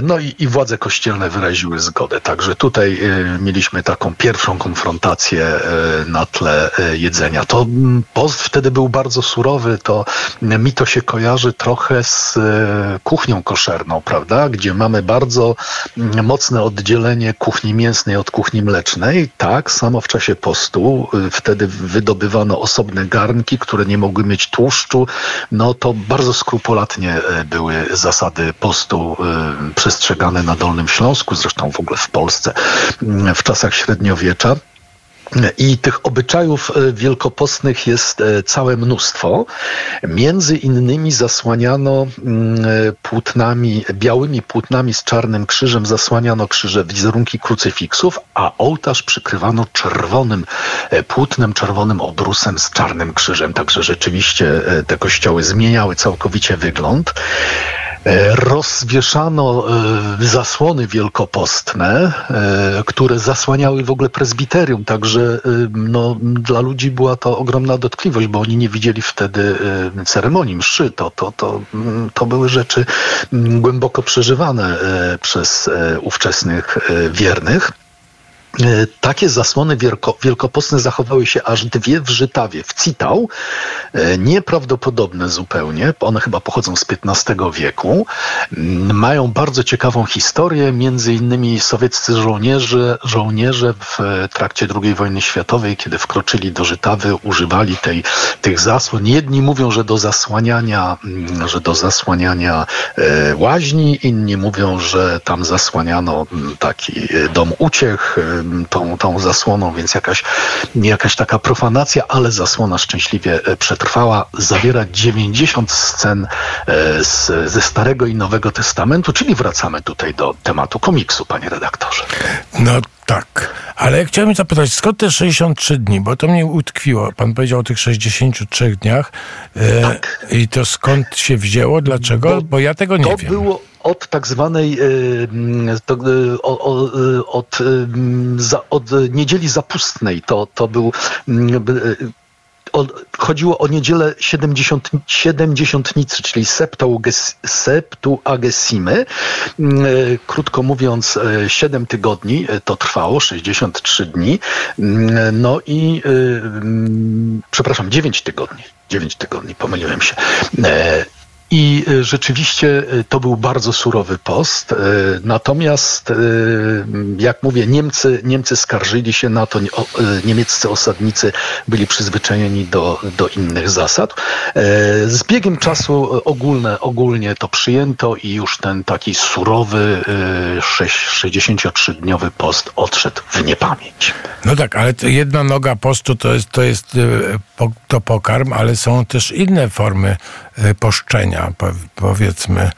No i, i władze kościelne wyraziły zgodę. Także tutaj mieliśmy taką pierwszą konfrontację na tle jedzenia. To mm, post wtedy był bardzo surowy, to mi to się kojarzy trochę z kuchnią koszerną, prawda? Gdzie mamy bardzo mocne oddzielenie kuchni mięsnej od kuchni mlecznej. Tak, samo w czasie postu. Y, wtedy wydobywano osobne garnki, które nie mogły mieć tłuszczu. No to bardzo skrupulatnie y, były zasady postu y, przestrzegane na Dolnym Śląsku, zresztą w ogóle w Polsce w czasach średniowiecza. I tych obyczajów e, wielkopostnych jest e, całe mnóstwo. Między innymi zasłaniano mm, e, płótnami, białymi płótnami z czarnym krzyżem, zasłaniano krzyże wizerunki krucyfiksów, a ołtarz przykrywano czerwonym płótnem, czerwonym obrusem z czarnym krzyżem. Także rzeczywiście te kościoły zmieniały całkowicie wygląd. E, rozwieszano e, zasłony wielkopostne, e, które zasłaniały w ogóle prezbiterium, także no, dla ludzi była to ogromna dotkliwość, bo oni nie widzieli wtedy ceremonii mszy. To, to, to, to były rzeczy głęboko przeżywane przez ówczesnych wiernych. E, takie zasłony wielko, wielkopostne zachowały się aż dwie w Żytawie, w Citał, e, nieprawdopodobne zupełnie, one chyba pochodzą z XV wieku, mają bardzo ciekawą historię, między innymi sowieccy żołnierze, żołnierze w trakcie II wojny światowej, kiedy wkroczyli do Żytawy, używali tej, tych zasłon. Jedni mówią, że do zasłaniania, że do zasłaniania e, łaźni, inni mówią, że tam zasłaniano taki dom uciech, tą, tą zasłoną, więc jakaś, jakaś taka profanacja, ale zasłona szczęśliwie e, przetrwała. Zawiera 90 scen e, z, ze Starego i Nowego Testamentu, czyli wracamy tutaj do tematu komiksu, panie redaktorze. No tak, ale ja chciałem zapytać, skąd te 63 dni, bo to mnie utkwiło. Pan powiedział o tych 63 dniach e, tak. i to skąd się wzięło, dlaczego? Bo, bo ja tego nie to wiem. Było od tak zwanej e, to, e, od, od niedzieli zapustnej. To, to był chodziło o niedzielę 70, siedemdziesiątnicy, czyli Septuagesimy. Krótko mówiąc, 7 tygodni to trwało, 63 dni. No i, przepraszam, 9 tygodni. 9 tygodni, pomyliłem się. I e, rzeczywiście e, to był bardzo surowy post. E, natomiast, jak mówię, Niemcy, Niemcy skarżyli się na to, niemieccy osadnicy byli przyzwyczajeni do, do innych zasad. Z biegiem czasu ogólne, ogólnie to przyjęto i już ten taki surowy 63-dniowy post odszedł w niepamięć. No tak, ale jedna noga postu to jest, to jest to pokarm, ale są też inne formy poszczenia, powiedzmy,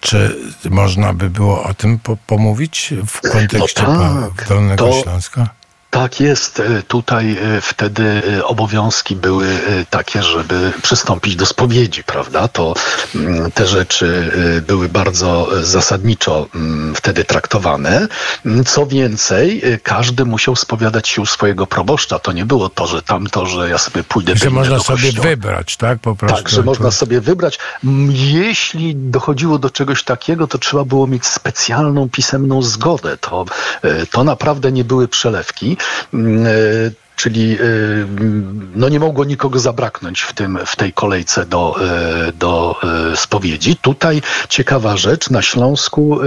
czy można by było o tym po pomówić w kontekście no tak, Dolnego to, Śląska? Tak jest. E, tutaj e, wtedy e, obowiązki były takie, żeby przystąpić do spowiedzi, prawda? To mm, te rzeczy były bardzo zasadniczo mm, wtedy traktowane. Mm, co więcej, każdy musiał spowiadać się u swojego proboszcza. To nie było to, że tamto, że ja sobie pójdę Że można sobie wybrać, tak? Po prostu. Tak, że można sobie wybrać. Jeśli dochodziło do czegoś takiego, to trzeba było mieć specjalną pisemną zgodę. To, to naprawdę nie były przelewki. Mm, e, czyli y, no nie mogło nikogo zabraknąć w, tym, w tej kolejce do, y, do y, spowiedzi. Tutaj ciekawa rzecz, na Śląsku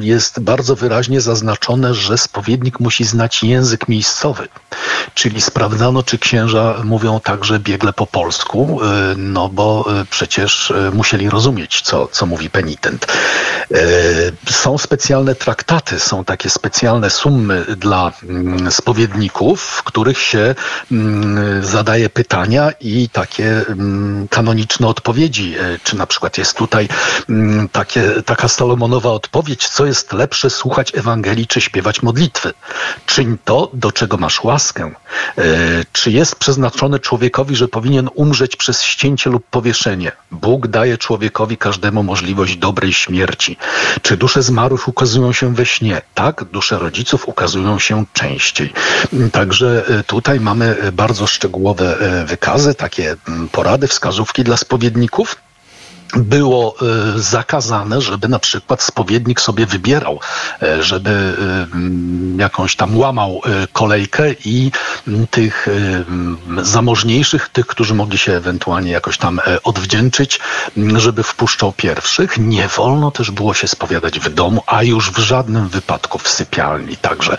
jest bardzo wyraźnie zaznaczone, że spowiednik musi znać język miejscowy, czyli sprawdzano, czy księża mówią także biegle po polsku, no bo przecież musieli rozumieć, co, co mówi penitent. Są specjalne traktaty, są takie specjalne sumy dla mm, spowiedników, w których się mm, zadaje pytania i takie mm, kanoniczne odpowiedzi. E, czy na przykład jest tutaj mm, takie, taka Salomonowa odpowiedź, co jest lepsze słuchać Ewangelii czy śpiewać modlitwy? Czyń to, do czego masz łaskę. E, czy jest przeznaczone człowiekowi, że powinien umrzeć przez ścięcie lub powieszenie? Bóg daje człowiekowi każdemu możliwość dobrej śmierci. Czy dusze zmarłych ukazują się we śnie? Tak, dusze rodziców ukazują się częściej. Także e, tutaj mamy e, bardzo szczegółowe e, wykazy, takie mm, porady, wskazówki dla spowiedników było y, zakazane, żeby na przykład spowiednik sobie wybierał, y, żeby y, jakąś tam łamał kolejkę i tych zamożniejszych, tych, którzy mogli się ewentualnie jakoś tam odwdzięczyć, żeby wpuszczał pierwszych. Nie wolno też było się spowiadać w domu, a już w żadnym wypadku w sypialni. Także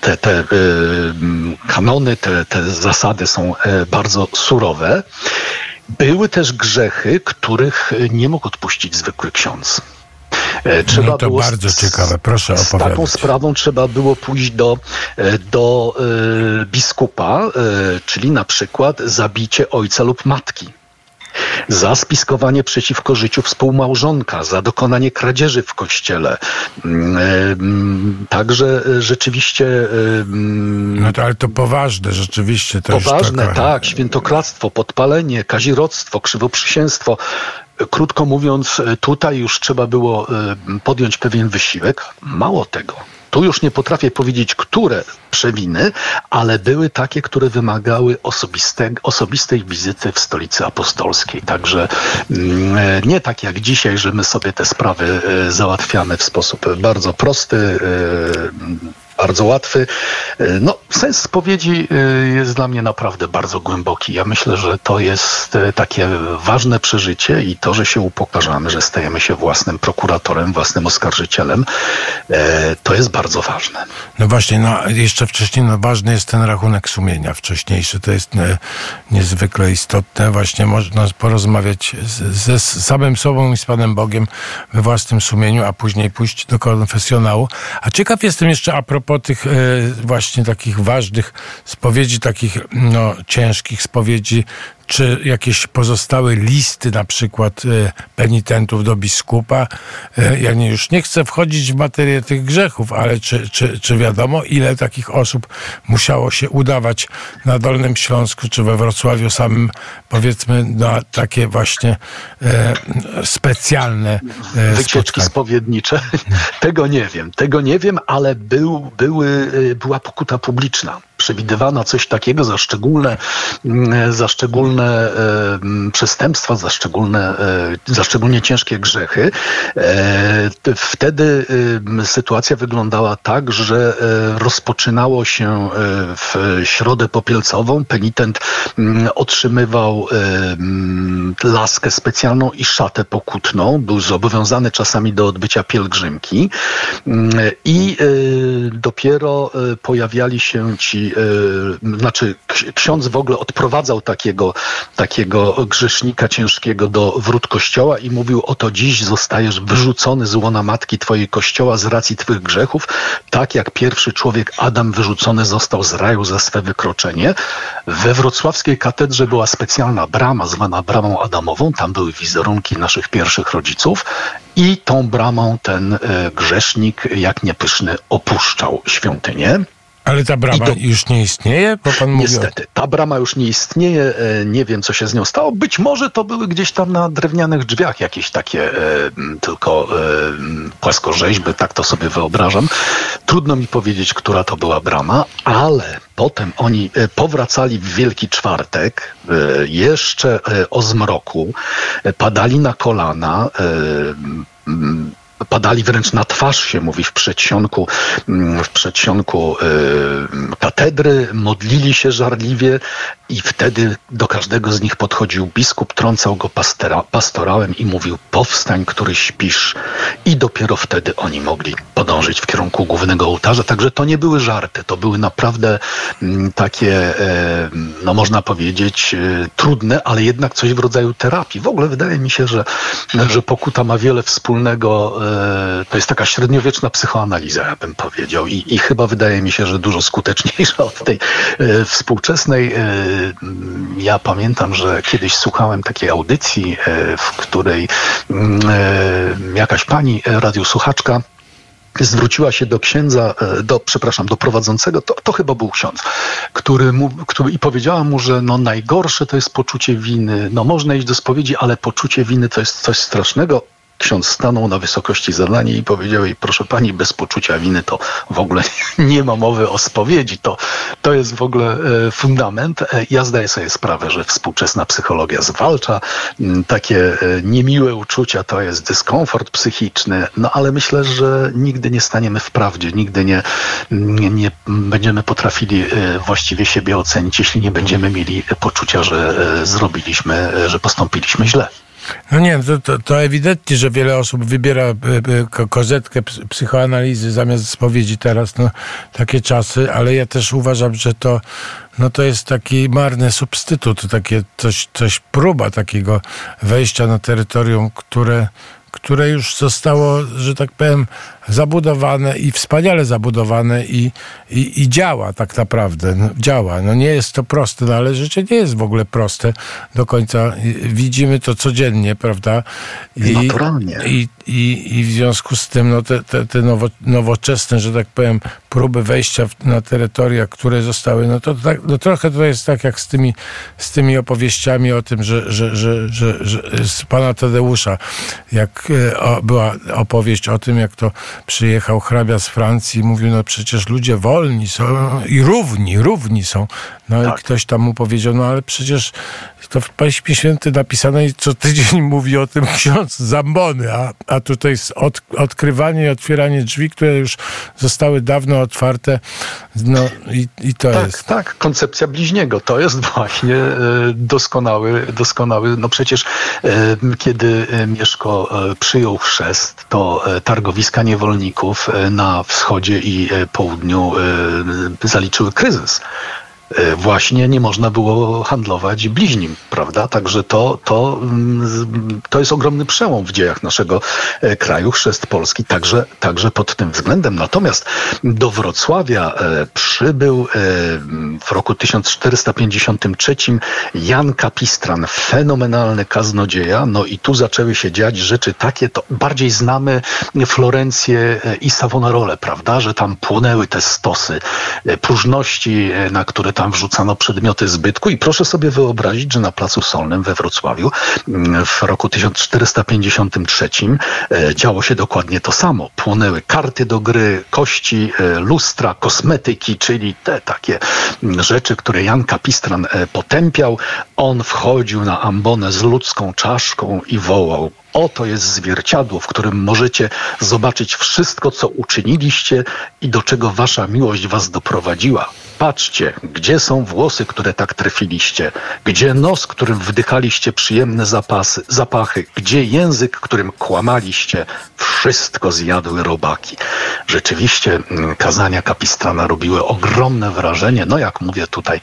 te, te kanony, te, te zasady są bardzo surowe. Były też grzechy, których nie mógł odpuścić zwykły ksiądz. E, trzeba no to bardzo z, ciekawe, proszę opowiadać. Z taką sprawą trzeba było pójść do, e, do e, biskupa, e, czyli na przykład zabicie ojca lub matki za spiskowanie przeciwko życiu współmałżonka, za dokonanie kradzieży w kościele. Mm, e, mm, także e, rzeczywiście. E, mm, no to ale to poważne, rzeczywiście. To poważne, taka... tak. Świętokradztwo, podpalenie, kazirodztwo, krzywoprzysięstwo. Krótko mówiąc, tutaj już trzeba było podjąć pewien wysiłek. Mało tego tu już nie potrafię powiedzieć, które przewiny, ale były takie, które wymagały osobiste, osobistej wizyty w stolicy apostolskiej. Także mm, e, nie tak jak dzisiaj, że my sobie te sprawy e, załatwiamy w sposób bardzo prosty e, bardzo łatwy. E, no, sens spowiedzi e, jest dla mnie naprawdę bardzo głęboki. Ja myślę, że to jest e, takie ważne przeżycie i to, że się upokarzamy, że stajemy się własnym prokuratorem, własnym oskarżycielem, to jest bardzo ważne. No właśnie, no jeszcze wcześniej no, ważny jest ten rachunek sumienia wcześniejszy. To jest nie, niezwykle istotne. Właśnie można porozmawiać ze samym sobą i z Panem Bogiem we własnym sumieniu, a później pójść do konfesjonału. A ciekaw jestem jeszcze a propos po tych e, właśnie takich ważnych spowiedzi, takich no, ciężkich spowiedzi, czy jakieś pozostałe listy na przykład e, penitentów do biskupa. E, ja nie, już nie chcę wchodzić w materię tych grzechów, ale czy, czy, czy wiadomo, ile takich osób musiało się udawać na Dolnym Śląsku, czy we Wrocławiu samym, powiedzmy, na takie właśnie e, specjalne e, Wycieczki spowiednicze? tego nie wiem, tego nie wiem, ale był, były, e, była pokuta publiczna przewidywano coś takiego za szczególne, mm, za szczególne przestępstwa, za, szczególne, e, za szczególnie ciężkie grzechy. E, wtedy sytuacja wyglądała tak, że e, rozpoczynało się w środę popielcową. Penitent mm, otrzymywał laskę specjalną i szatę pokutną. Był zobowiązany czasami do odbycia pielgrzymki i dopiero pojawiali się ci E, znaczy ksiądz w ogóle odprowadzał takiego, takiego grzesznika ciężkiego do wrót kościoła i mówił, oto dziś zostajesz wyrzucony z łona matki twojej kościoła z racji twych grzechów, tak jak pierwszy człowiek Adam wyrzucony został z raju za swe wykroczenie. We wrocławskiej katedrze była specjalna brama zwana bramą Adamową, tam były wizerunki naszych pierwszych rodziców i tą bramą ten e, grzesznik, jak niepyszny, opuszczał świątynię. Ale ta brama do... już nie istnieje? Bo pan Niestety, ta brama już nie istnieje. E, nie wiem, co się z nią stało. Być może to były gdzieś tam na drewnianych drzwiach jakieś takie e, tylko e, płaskorzeźby, tak to sobie wyobrażam. Trudno mi powiedzieć, która to była brama, ale potem oni powracali w Wielki Czwartek, jeszcze o zmroku, padali na kolana, padali wręcz na twarz się mówi w przedsionku, mm, w przedsionku y, katedry, modlili się żarliwie i wtedy do każdego z nich podchodził biskup, trącał go pastera, pastorałem i mówił powstań, który śpisz i dopiero wtedy oni mogli podążyć w kierunku głównego ołtarza. Także to nie były żarty, to były naprawdę mm, takie, e, no można powiedzieć, e, trudne, ale jednak coś w rodzaju terapii. W ogóle wydaje mi się, że, że pokuta ma wiele wspólnego e, to jest taka średniowieczna psychoanaliza, ja bym powiedział. I, I, chyba wydaje mi się, że dużo skuteczniejsza od tej e, współczesnej. E, ja pamiętam, że kiedyś słuchałem takiej audycji, e, w której jakaś pani radiosłuchaczka zwróciła się do księdza, do, przepraszam, do prowadzącego, to, to chyba był ksiądz, który, mu, który i powiedziała mu, że no najgorsze to jest poczucie winy. No można iść do spowiedzi, ale poczucie winy to jest coś strasznego ksiądz stanął na wysokości zadania i powiedział jej, proszę pani, bez poczucia winy to w ogóle nie ma mowy o spowiedzi. To, to jest w ogóle e, fundament. E, ja zdaję sobie sprawę, że współczesna psychologia zwalcza takie e, niemiłe uczucia, to jest dyskomfort psychiczny, no ale myślę, że nigdy nie staniemy w prawdzie, nigdy nie, nie, nie będziemy potrafili właściwie siebie ocenić, jeśli nie będziemy mieli poczucia, że zrobiliśmy, że postąpiliśmy źle. No nie, to, to, to ewidentnie, że wiele osób wybiera e, e, ko- kozetkę ps- psychoanalizy zamiast spowiedzi teraz, no takie czasy, ale ja też uważam, że to, no to jest taki marny substytut, takie coś, coś próba takiego wejścia na terytorium, które, które już zostało, że tak powiem, zabudowane i wspaniale zabudowane i, i, i działa tak naprawdę. No, działa. No nie jest to proste, no ale życie nie jest w ogóle proste do końca. Widzimy to codziennie, prawda? I, Naturalnie. I, i, I w związku z tym no, te, te, te nowo, nowoczesne, że tak powiem, próby wejścia w, na terytoria, które zostały, no to tak, no trochę to jest tak jak z tymi, z tymi opowieściami o tym, że, że, że, że, że z pana Tadeusza, jak e, o, była opowieść o tym, jak to przyjechał hrabia z Francji i mówił, no przecież ludzie wolni są i równi, równi są. No i ktoś tam mu powiedział, no ale przecież to w Paśmie Świętym napisane co tydzień mówi o tym ksiądz Zambony, a, a tutaj od, odkrywanie i otwieranie drzwi, które już zostały dawno otwarte. No i, i to Tak, jest. tak, koncepcja bliźniego to jest właśnie e, doskonały, doskonały, no przecież e, kiedy e, Mieszko przyjął chrzest, to targowiska niewolników na wschodzie i południu zaliczyły kryzys. E, Właśnie nie można było handlować bliźnim, prawda? Także to, to, mm, to jest ogromny przełom w dziejach naszego e, kraju, chrzest Polski, także, także pod tym względem. Natomiast do Wrocławia e, przybył w roku 1453 Jan Kapistran, fenomenalny kaznodzieja, no i tu zaczęły się dziać rzeczy takie, to bardziej znamy Florencję i Savonarole, prawda, że tam płonęły te stosy próżności, na które tam wrzucano przedmioty zbytku i proszę sobie wyobrazić, że na Placu Solnym we Wrocławiu mm, w roku 1453 e, działo się dokładnie to samo. Płonęły karty do gry, kości, e, lustra, kosmetyki, czyli te takie mm, rzeczy, które Jan Kapistran e, potępiał. On wchodził na ambonę z ludzką czaszką i wołał Oto jest zwierciadło, w którym możecie zobaczyć wszystko, co uczyniliście i do czego wasza miłość was doprowadziła. Patrzcie, gdzie są włosy, które tak trafiliście, gdzie nos, którym wdychaliście przyjemne zapasy, zapachy, gdzie język, którym kłamaliście. Wszystko zjadły robaki. Rzeczywiście mm, kazania kapistrana robiły ogromne wrażenie. No jak mówię tutaj,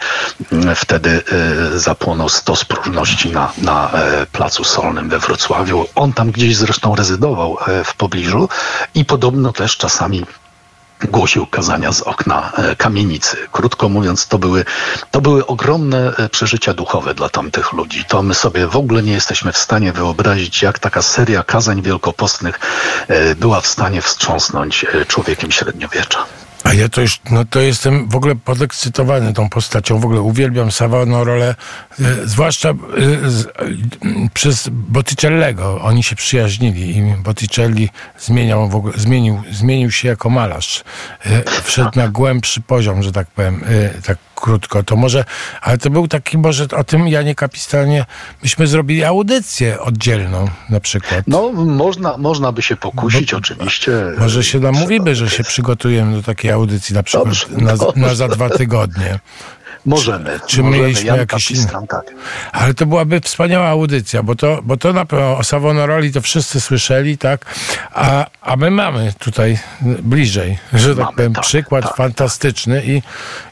mm, wtedy stos próżności na, na e, Placu Solnym we Wrocławiu. On tam gdzieś zresztą rezydował e, w pobliżu i podobno też czasami głosił kazania z okna e, kamienicy. Krótko mówiąc, to były, to były ogromne przeżycia duchowe dla tamtych ludzi. To my sobie w ogóle nie jesteśmy w stanie wyobrazić, jak taka seria kazań wielkopostnych była w stanie wstrząsnąć człowiekiem średniowiecza. A ja to już, no to jestem w ogóle podekscytowany tą postacią. W ogóle uwielbiam Savonarola, e, zwłaszcza e, z, e, przez Botticellego. Oni się przyjaźnili i Botticelli zmieniał w ogóle, zmienił, zmienił się jako malarz. Wszedł na głębszy poziom, że tak powiem, tak krótko. To może, ale to był taki, może o tym Janie Kapistanie, myśmy zrobili audycję oddzielną na przykład. No, można, można by się pokusić, oczywiście. Może się namówimy, że się przygotujemy do takiej audycji na przykład Dobrze, na, dobrze. na za dwa tygodnie. Możemy. czy możemy. mieliśmy Jan jakieś Kapistran, tak. Ale to byłaby wspaniała audycja, bo to, bo to na pewno o Savonaroli to wszyscy słyszeli, tak? A, a my mamy tutaj bliżej, że tak Mamy, powiem, tak, przykład tak. fantastyczny i,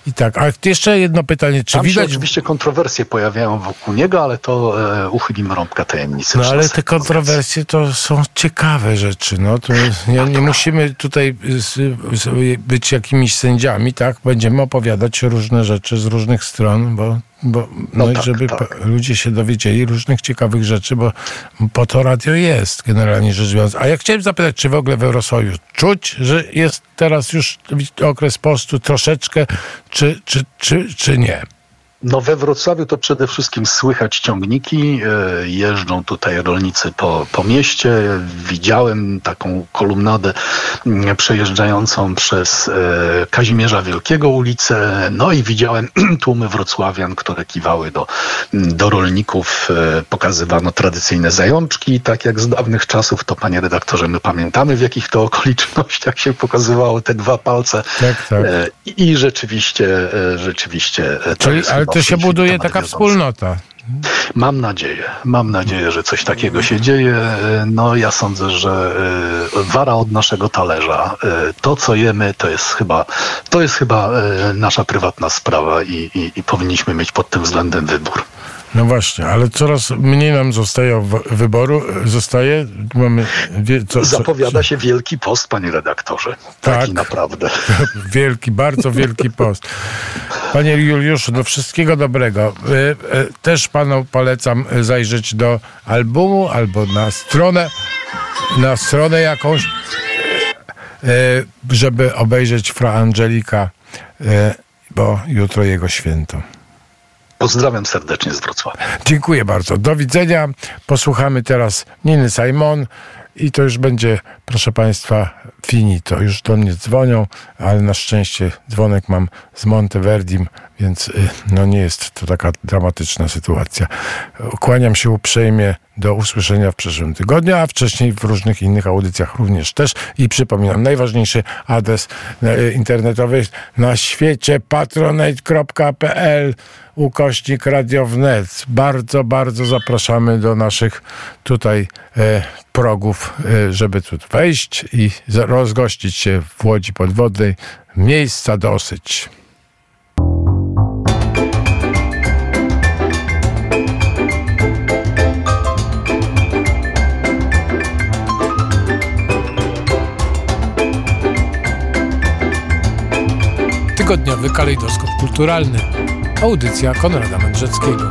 i tak. A jeszcze jedno pytanie, czy Tam widać... oczywiście kontrowersje pojawiają wokół niego, ale to e, uchylimy rąbka tajemnicy. No ale te kontrowersje to są ciekawe rzeczy. No to nie, nie musimy tutaj być jakimiś sędziami, tak? Będziemy opowiadać różne rzeczy z różnych stron, bo, bo no, No tak, żeby tak. ludzie się dowiedzieli różnych ciekawych rzeczy, bo po to radio jest generalnie rzecz biorąc. A ja chciałem zapytać, czy w ogóle we Wrocławiu czuć, że jest teraz już okres postu troszeczkę, czy, czy, czy, czy nie? No we Wrocławiu to przede wszystkim słychać ciągniki, e, jeżdżą tutaj rolnicy po, po mieście. Widziałem taką kolumnadę mm, przejeżdżającą przez e, Kazimierza Wielkiego ulicę, no i widziałem tłumy wrocławian, które kiwały do, do rolników. E, pokazywano tradycyjne zajączki, tak jak z dawnych czasów, to panie redaktorze, my pamiętamy w jakich to okolicznościach się pokazywało te dwa palce. Tak, tak. I rzeczywiście, rzeczywiście. to Czyli, jest ale w się buduje taka wspólnota. Mam nadzieję, mam nadzieję, że coś takiego się dzieje. No ja sądzę, że e, wara od naszego talerza. E, To, co jemy, to jest chyba, to jest chyba e, nasza prywatna sprawa i, i, i powinniśmy mieć pod tym względem wybór. No właśnie, ale coraz mniej nam zostaje wyboru. Zostaje, mamy... Wie, co, co, Zapowiada się wielki post, panie redaktorze. Tak. Taki naprawdę. Wielki, bardzo wielki post. Panie Juliuszu, do wszystkiego dobrego. E, e, Też panu polecam zajrzeć do albumu albo na stronę, na stronę jakąś, e, żeby obejrzeć Fra Angelika, bo jutro jego święto. Pozdrawiam serdecznie z Wrocławia. Dziękuję bardzo. Do widzenia. Posłuchamy teraz Niny Simon i to już będzie, proszę Państwa, finito. Już do mnie dzwonią, ale na szczęście dzwonek mam z Monteverdim, więc y, no nie jest to taka dramatyczna sytuacja. Kłaniam się uprzejmie do usłyszenia w przyszłym tygodniu, a wcześniej w różnych innych audycjach również też. I przypominam, najważniejszy adres e, internetowy na świecie patronate.pl ukośnik Radio Wnet. Bardzo, bardzo zapraszamy do naszych tutaj e, progów, e, żeby tu wejść i rozgościć się w Łodzi Podwodnej. Miejsca dosyć. Tygodniowy kalejdoskop kulturalny. Audycja Konrada Mędrzeckiego.